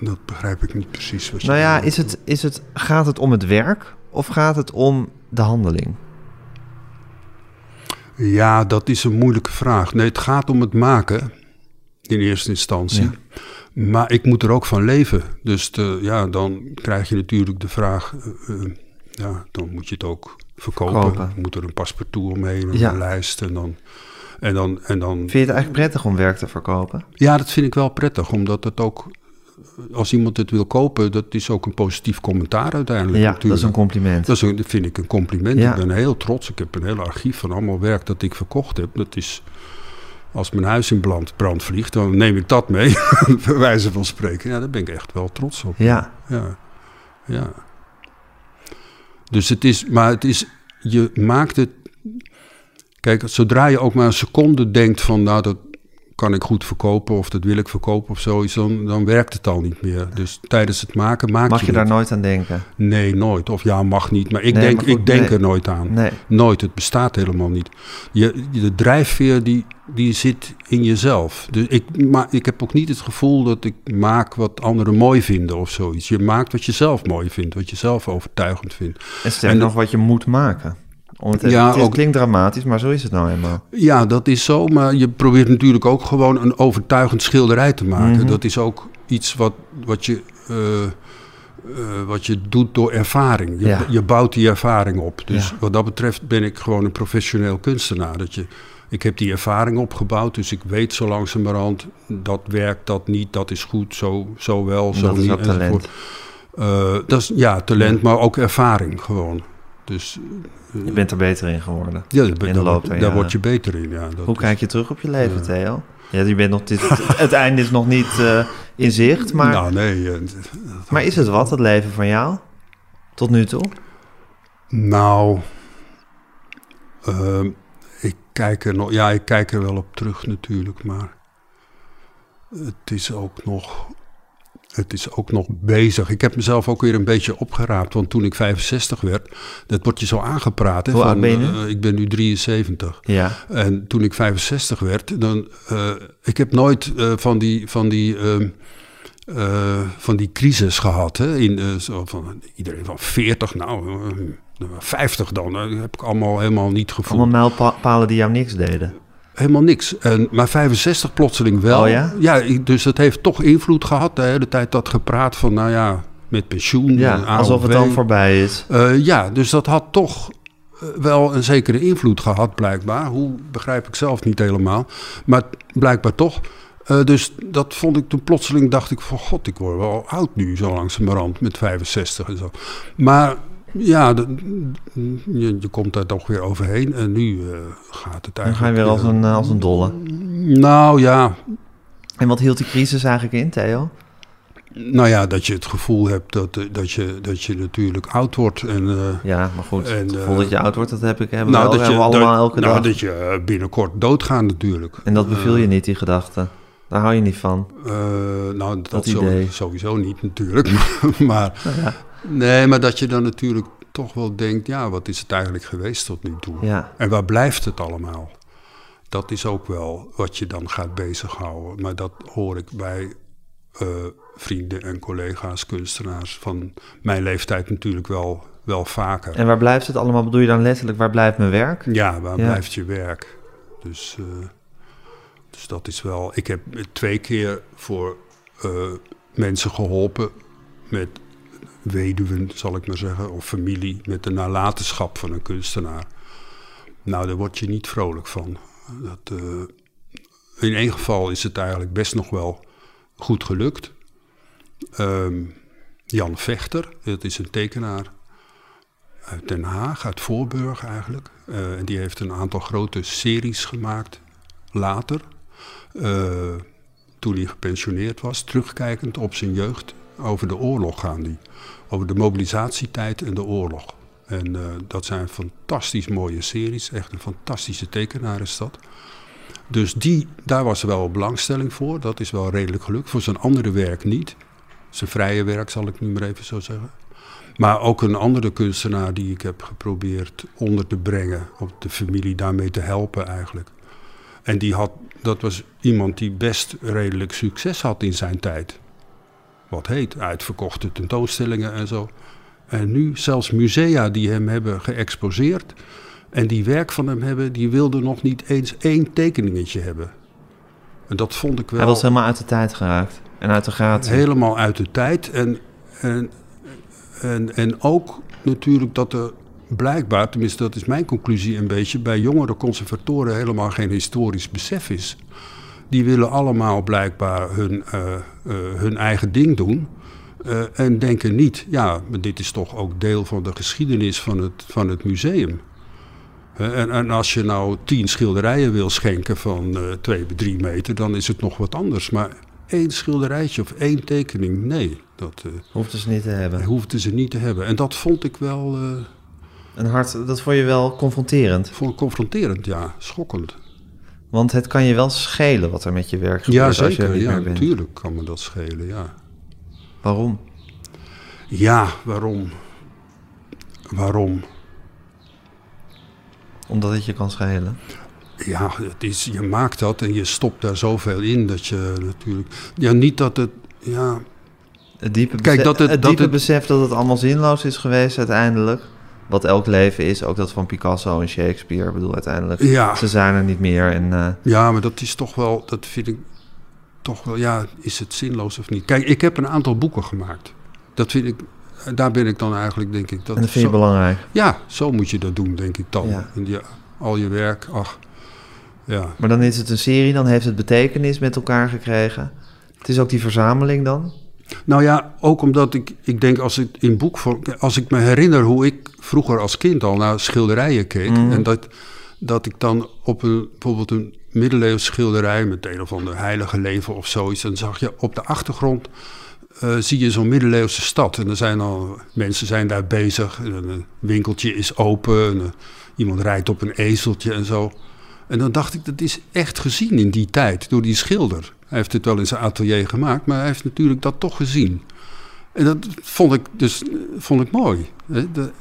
Dat begrijp ik niet precies. Wat je Nou ja, is het, is het, gaat het om het werk of gaat het om de handeling? Ja, dat is een moeilijke vraag. Nee, het gaat om het maken in eerste instantie. Ja. Maar ik moet er ook van leven. Dus de, ja, dan krijg je natuurlijk de vraag... eh, eh, ja, dan moet je het ook verkopen. Verkopen. Moet er een paspartout omheen, een Ja. lijst en dan... En dan, en dan Vind je het eigenlijk prettig om werk te verkopen? Ja, dat vind ik wel prettig, omdat het ook, als iemand het wil kopen, dat is ook een positief commentaar uiteindelijk. Ja, dat natuurlijk. is een compliment. Dat, is een- dat vind ik een compliment. Ja. Ik ben heel trots. Ik heb een heel archief van allemaal werk dat ik verkocht heb. Dat is, als mijn huis in brand, brand vliegt, dan neem ik dat mee, bij wijze van spreken. Ja, daar ben ik echt wel trots op. Ja, Ja, ja. Dus het is, maar het is, je maakt het. Kijk, zodra je ook maar een seconde denkt van, nou, dat kan ik goed verkopen of dat wil ik verkopen of zoiets, dan, dan werkt het al niet meer. Dus tijdens het maken maak mag je je daar nooit aan denken? Nee, nooit. Of ja, mag niet. Maar ik Nee, denk, maar goed, ik denk nee. er nooit aan. Nee. Nooit. Het bestaat helemaal niet. Je, de drijfveer die, die zit in jezelf. Dus ik, maar ik heb ook niet het gevoel dat ik maak wat anderen mooi vinden of zoiets. Je maakt wat je zelf mooi vindt, wat je zelf overtuigend vindt. En sterker En- nog, wat je moet maken. Het, Ja, het is- ook- klinkt dramatisch, maar zo is het nou eenmaal. Ja, dat is zo. Maar je probeert natuurlijk ook gewoon een overtuigend schilderij te maken. Mhm. Dat is ook iets wat, wat je. eh, eh, wat je doet door ervaring. Je, Ja. je bouwt die ervaring op. Dus Ja. wat dat betreft ben ik gewoon een professioneel kunstenaar. Dat je, ik heb die ervaring opgebouwd, dus ik weet zo langzamerhand dat werkt, dat niet, dat is goed, zo, zo wel, zo dat is niet. ook talent. Eh, dat is ja, talent, maar ook ervaring gewoon. Dus Je bent er beter in geworden. ja, daar, in de daar daar word je beter in. Ja, dat Hoe is- kijk je terug op je leven. Theo? Ja, je bent nog dit, het, het einde is nog niet eh, in zicht, maar, Nou, nee. eh, maar is het wat, het leven van jou? Tot nu toe? Nou, ehm, ik kijk er nog, ja, ik kijk er wel op terug natuurlijk, maar het is ook nog, het is ook nog bezig. Ik heb mezelf ook weer een beetje opgeraapt, want toen ik 65 werd, dat wordt je zo aangepraat. Hè, Hoe van, ben eh, ik ben nu 73. Ja. En toen ik 65 werd, dan, eh, ik heb nooit eh, van die, van die, ehm, eh, van die crisis gehad. Hè? In, zo van, iedereen van 40, nou, eh, 50 dan. eh, heb ik allemaal helemaal niet gevoeld. Allemaal mijlpalen die jou niks deden. Helemaal niks. En, maar 65 plotseling wel. Oh ja? Dus het heeft toch invloed gehad. De hele tijd dat gepraat van, nou ja, met pensioen. Ja, alsof het dan voorbij is. Eh, ja, dus dat had toch eh, wel een zekere invloed gehad, blijkbaar. Hoe begrijp ik zelf niet helemaal. Maar blijkbaar toch. Eh, dus dat vond ik toen plotseling, dacht ik van god, ik word wel oud nu, zo langzamerhand, met 65 en zo. Maar ja, de- je, je komt daar toch weer overheen en nu eh, gaat het Dan eigenlijk... ga je weer als eh, een, eh, als een dolle. Nou ja, En wat hield die crisis eigenlijk in, Theo? nou ja, dat je het gevoel hebt dat, dat, je, dat je natuurlijk oud wordt en... Ja, maar goed, En, het gevoel dat je oud wordt, dat heb ik hebben nou, we, wel, dat je, hebben we allemaal dat, elke nou, dag. dat je binnenkort doodgaat natuurlijk. En dat beviel je niet, die gedachte. Daar hou je niet van. Nou, dat, Dat idee. sowieso niet natuurlijk. maar Nou ja. Nee, maar dat je dan natuurlijk toch wel denkt, ja, wat is het eigenlijk geweest tot nu toe? ja. En waar blijft het allemaal? Dat is ook wel wat je dan gaat bezighouden. Maar dat hoor ik bij eh, vrienden en collega's, kunstenaars van mijn leeftijd natuurlijk wel, wel vaker. En waar blijft het allemaal? Bedoel je dan letterlijk, waar blijft mijn werk? Ja, waar Ja. blijft je werk? Dus, eh, dus dat is wel. Ik heb twee keer voor eh, mensen geholpen met weduwen, zal ik maar zeggen, of familie met de nalatenschap van een kunstenaar. Nou, daar word je niet vrolijk van. Dat, eh, in één geval is het eigenlijk best nog wel goed gelukt. Ehm, Jan Vechter, dat is een tekenaar uit Den Haag, uit Voorburg eigenlijk. Eh, en die heeft een aantal grote series gemaakt later. eh, toen hij gepensioneerd was, terugkijkend op zijn jeugd. Over de oorlog gaan die. Over de mobilisatietijd en de oorlog. En eh, dat zijn fantastisch mooie series. Echt een fantastische tekenaar is dat. Dus die, daar was wel belangstelling voor. Dat is wel redelijk gelukt. Voor zijn andere werk niet. Zijn vrije werk zal ik nu maar even zo zeggen. Maar ook een andere kunstenaar die ik heb geprobeerd onder te brengen. Om de familie daarmee te helpen eigenlijk. En die had, dat was iemand die best redelijk succes had in zijn tijd. Wat heet, uitverkochte tentoonstellingen en zo. En nu zelfs musea die hem hebben geëxposeerd. En die werk van hem hebben, die wilden nog niet eens één tekeningetje hebben. En dat vond ik wel Hij was helemaal uit de tijd geraakt. En uit de gratie. helemaal uit de tijd. En, en, en, en ook natuurlijk dat er blijkbaar, tenminste dat is mijn conclusie een beetje, bij jongere conservatoren helemaal geen historisch besef is. Die willen allemaal blijkbaar hun, eh, eh, hun eigen ding doen. eh, en denken niet, ja, maar dit is toch ook deel van de geschiedenis van het, van het museum. En, en als je nou tien schilderijen wil schenken van twee bij drie meter, dan is het nog wat anders. Maar één schilderijtje of één tekening, nee, dat eh, Hoefden ze niet te hebben. hoefden ze niet te hebben. En dat vond ik wel Een hart, dat vond je wel confronterend. vond ik confronterend, ja, schokkend. Want het kan je wel schelen wat er met je werk gebeurt Ja, als je er ja, natuurlijk kan me dat schelen, ja. Waarom? Ja, waarom? Waarom? Omdat het je kan schelen. Ja, het is, je maakt dat en je stopt daar zoveel in dat je natuurlijk... Ja, niet dat het... Ja, Het diepe, Kijk, dat het- het dat diepe het- besef dat het allemaal zinloos is geweest uiteindelijk. Wat elk leven is, ook dat van Picasso en Shakespeare. Ik bedoel, uiteindelijk, ja, ze zijn er niet meer. En eh, ja, maar dat is toch wel... Dat vind ik toch wel... Ja, is het zinloos of niet? Kijk, ik heb een aantal boeken gemaakt. Dat vind ik... Daar ben ik dan eigenlijk, denk ik... Dat en dat vind je belangrijk. Ja, zo moet je dat doen, denk ik dan. Ja. En al je werk, ach... Ja, Maar dan is het een serie, dan heeft het betekenis met elkaar gekregen. Het is ook die verzameling dan. Nou ja, ook omdat ik, ik denk als ik in boek, als ik me herinner hoe ik vroeger als kind al naar schilderijen keek. Mhm. En dat, dat ik dan op een, bijvoorbeeld een middeleeuws schilderij met een of ander heilige leven of zoiets. Dan zag je op de achtergrond, eh, zie je zo'n middeleeuwse stad. En er zijn al, mensen zijn daar bezig. En een winkeltje is open. En, eh, iemand rijdt op een ezeltje en zo. En dan dacht ik, dat is echt gezien in die tijd door die schilder. Hij heeft het wel in zijn atelier gemaakt, maar hij heeft natuurlijk dat toch gezien. En dat vond ik dus vond ik mooi.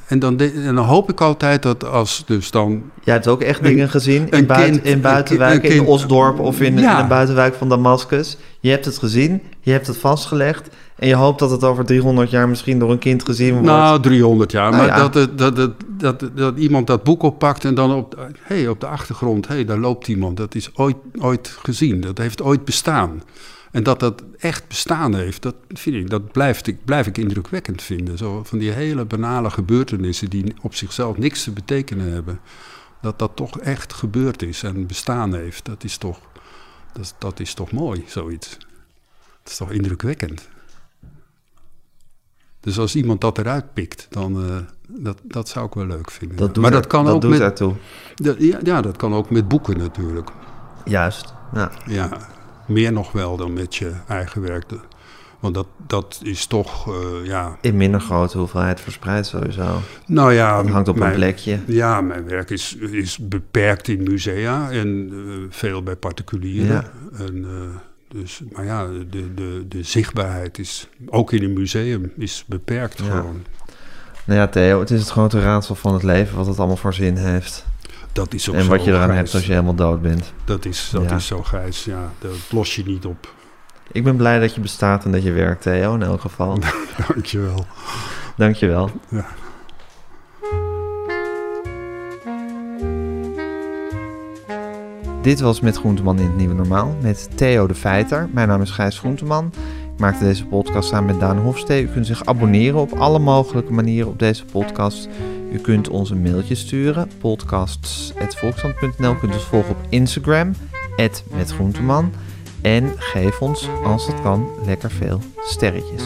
En dan, en dan hoop ik altijd dat als dus dan... Jij hebt ook echt Een- dingen gezien in, buiten, kind- in buitenwijken, kind- in Osdorp of in, Ja. in een buitenwijk van Damascus. Je hebt het gezien, je hebt het vastgelegd en je hoopt dat het over 300 jaar misschien door een kind gezien wordt. Nou, 300 jaar. Nou maar ja. dat, het- dat, het- dat, dat, iemand dat boek oppakt en dan op, hey, op de achtergrond... hé, hey, daar loopt iemand. Dat is ooit, ooit gezien. Dat heeft ooit bestaan. En dat dat echt bestaan heeft, dat, vind ik, dat blijft, ik, blijf ik indrukwekkend vinden. Zo van die hele banale gebeurtenissen die op zichzelf niks te betekenen hebben. Dat dat toch echt gebeurd is en bestaan heeft. Dat is toch, dat, dat is toch mooi, zoiets. Dat is toch indrukwekkend. Dus als iemand dat eruit pikt, dan uh, dat, dat zou ik wel leuk vinden. dat maar er, dat kan dat ook doet met, dat- ja, ja, dat kan ook met boeken natuurlijk. Juist. Ja. Ja, meer nog wel dan met je eigen werk. Want dat, dat is toch, eh, ja... In minder grote hoeveelheid verspreid sowieso. Nou ja... Het hangt op mijn- een plekje. Ja, mijn werk is, is beperkt in musea en eh, veel bij particulieren. Ja. En, eh, dus, maar ja, de, de, de zichtbaarheid is, ook in een museum, is beperkt Ja. gewoon. Nou ja, Theo, het is het grote raadsel van het leven wat het allemaal voor zin heeft. Dat is ook en zo, wat je eraan hebt als je helemaal dood bent. Dat is, dat Ja. is zo, Gijs. Ja, dat los je niet op. Ik ben blij dat je bestaat en dat je werkt, Theo, in elk geval. Dankjewel. Dankjewel. Ja. Dit was Met Groenteman in het Nieuwe Normaal met Theo de Feiter. Mijn naam is Gijs Groenteman. Ik maakte deze podcast samen met Daan Hofstee. U kunt zich abonneren op alle mogelijke manieren op deze podcast. U kunt ons een mailtje sturen, podcasts.volksstand.nl. U kunt ons volgen op Instagram, met Groenteman. En geef ons, als dat kan, lekker veel sterretjes.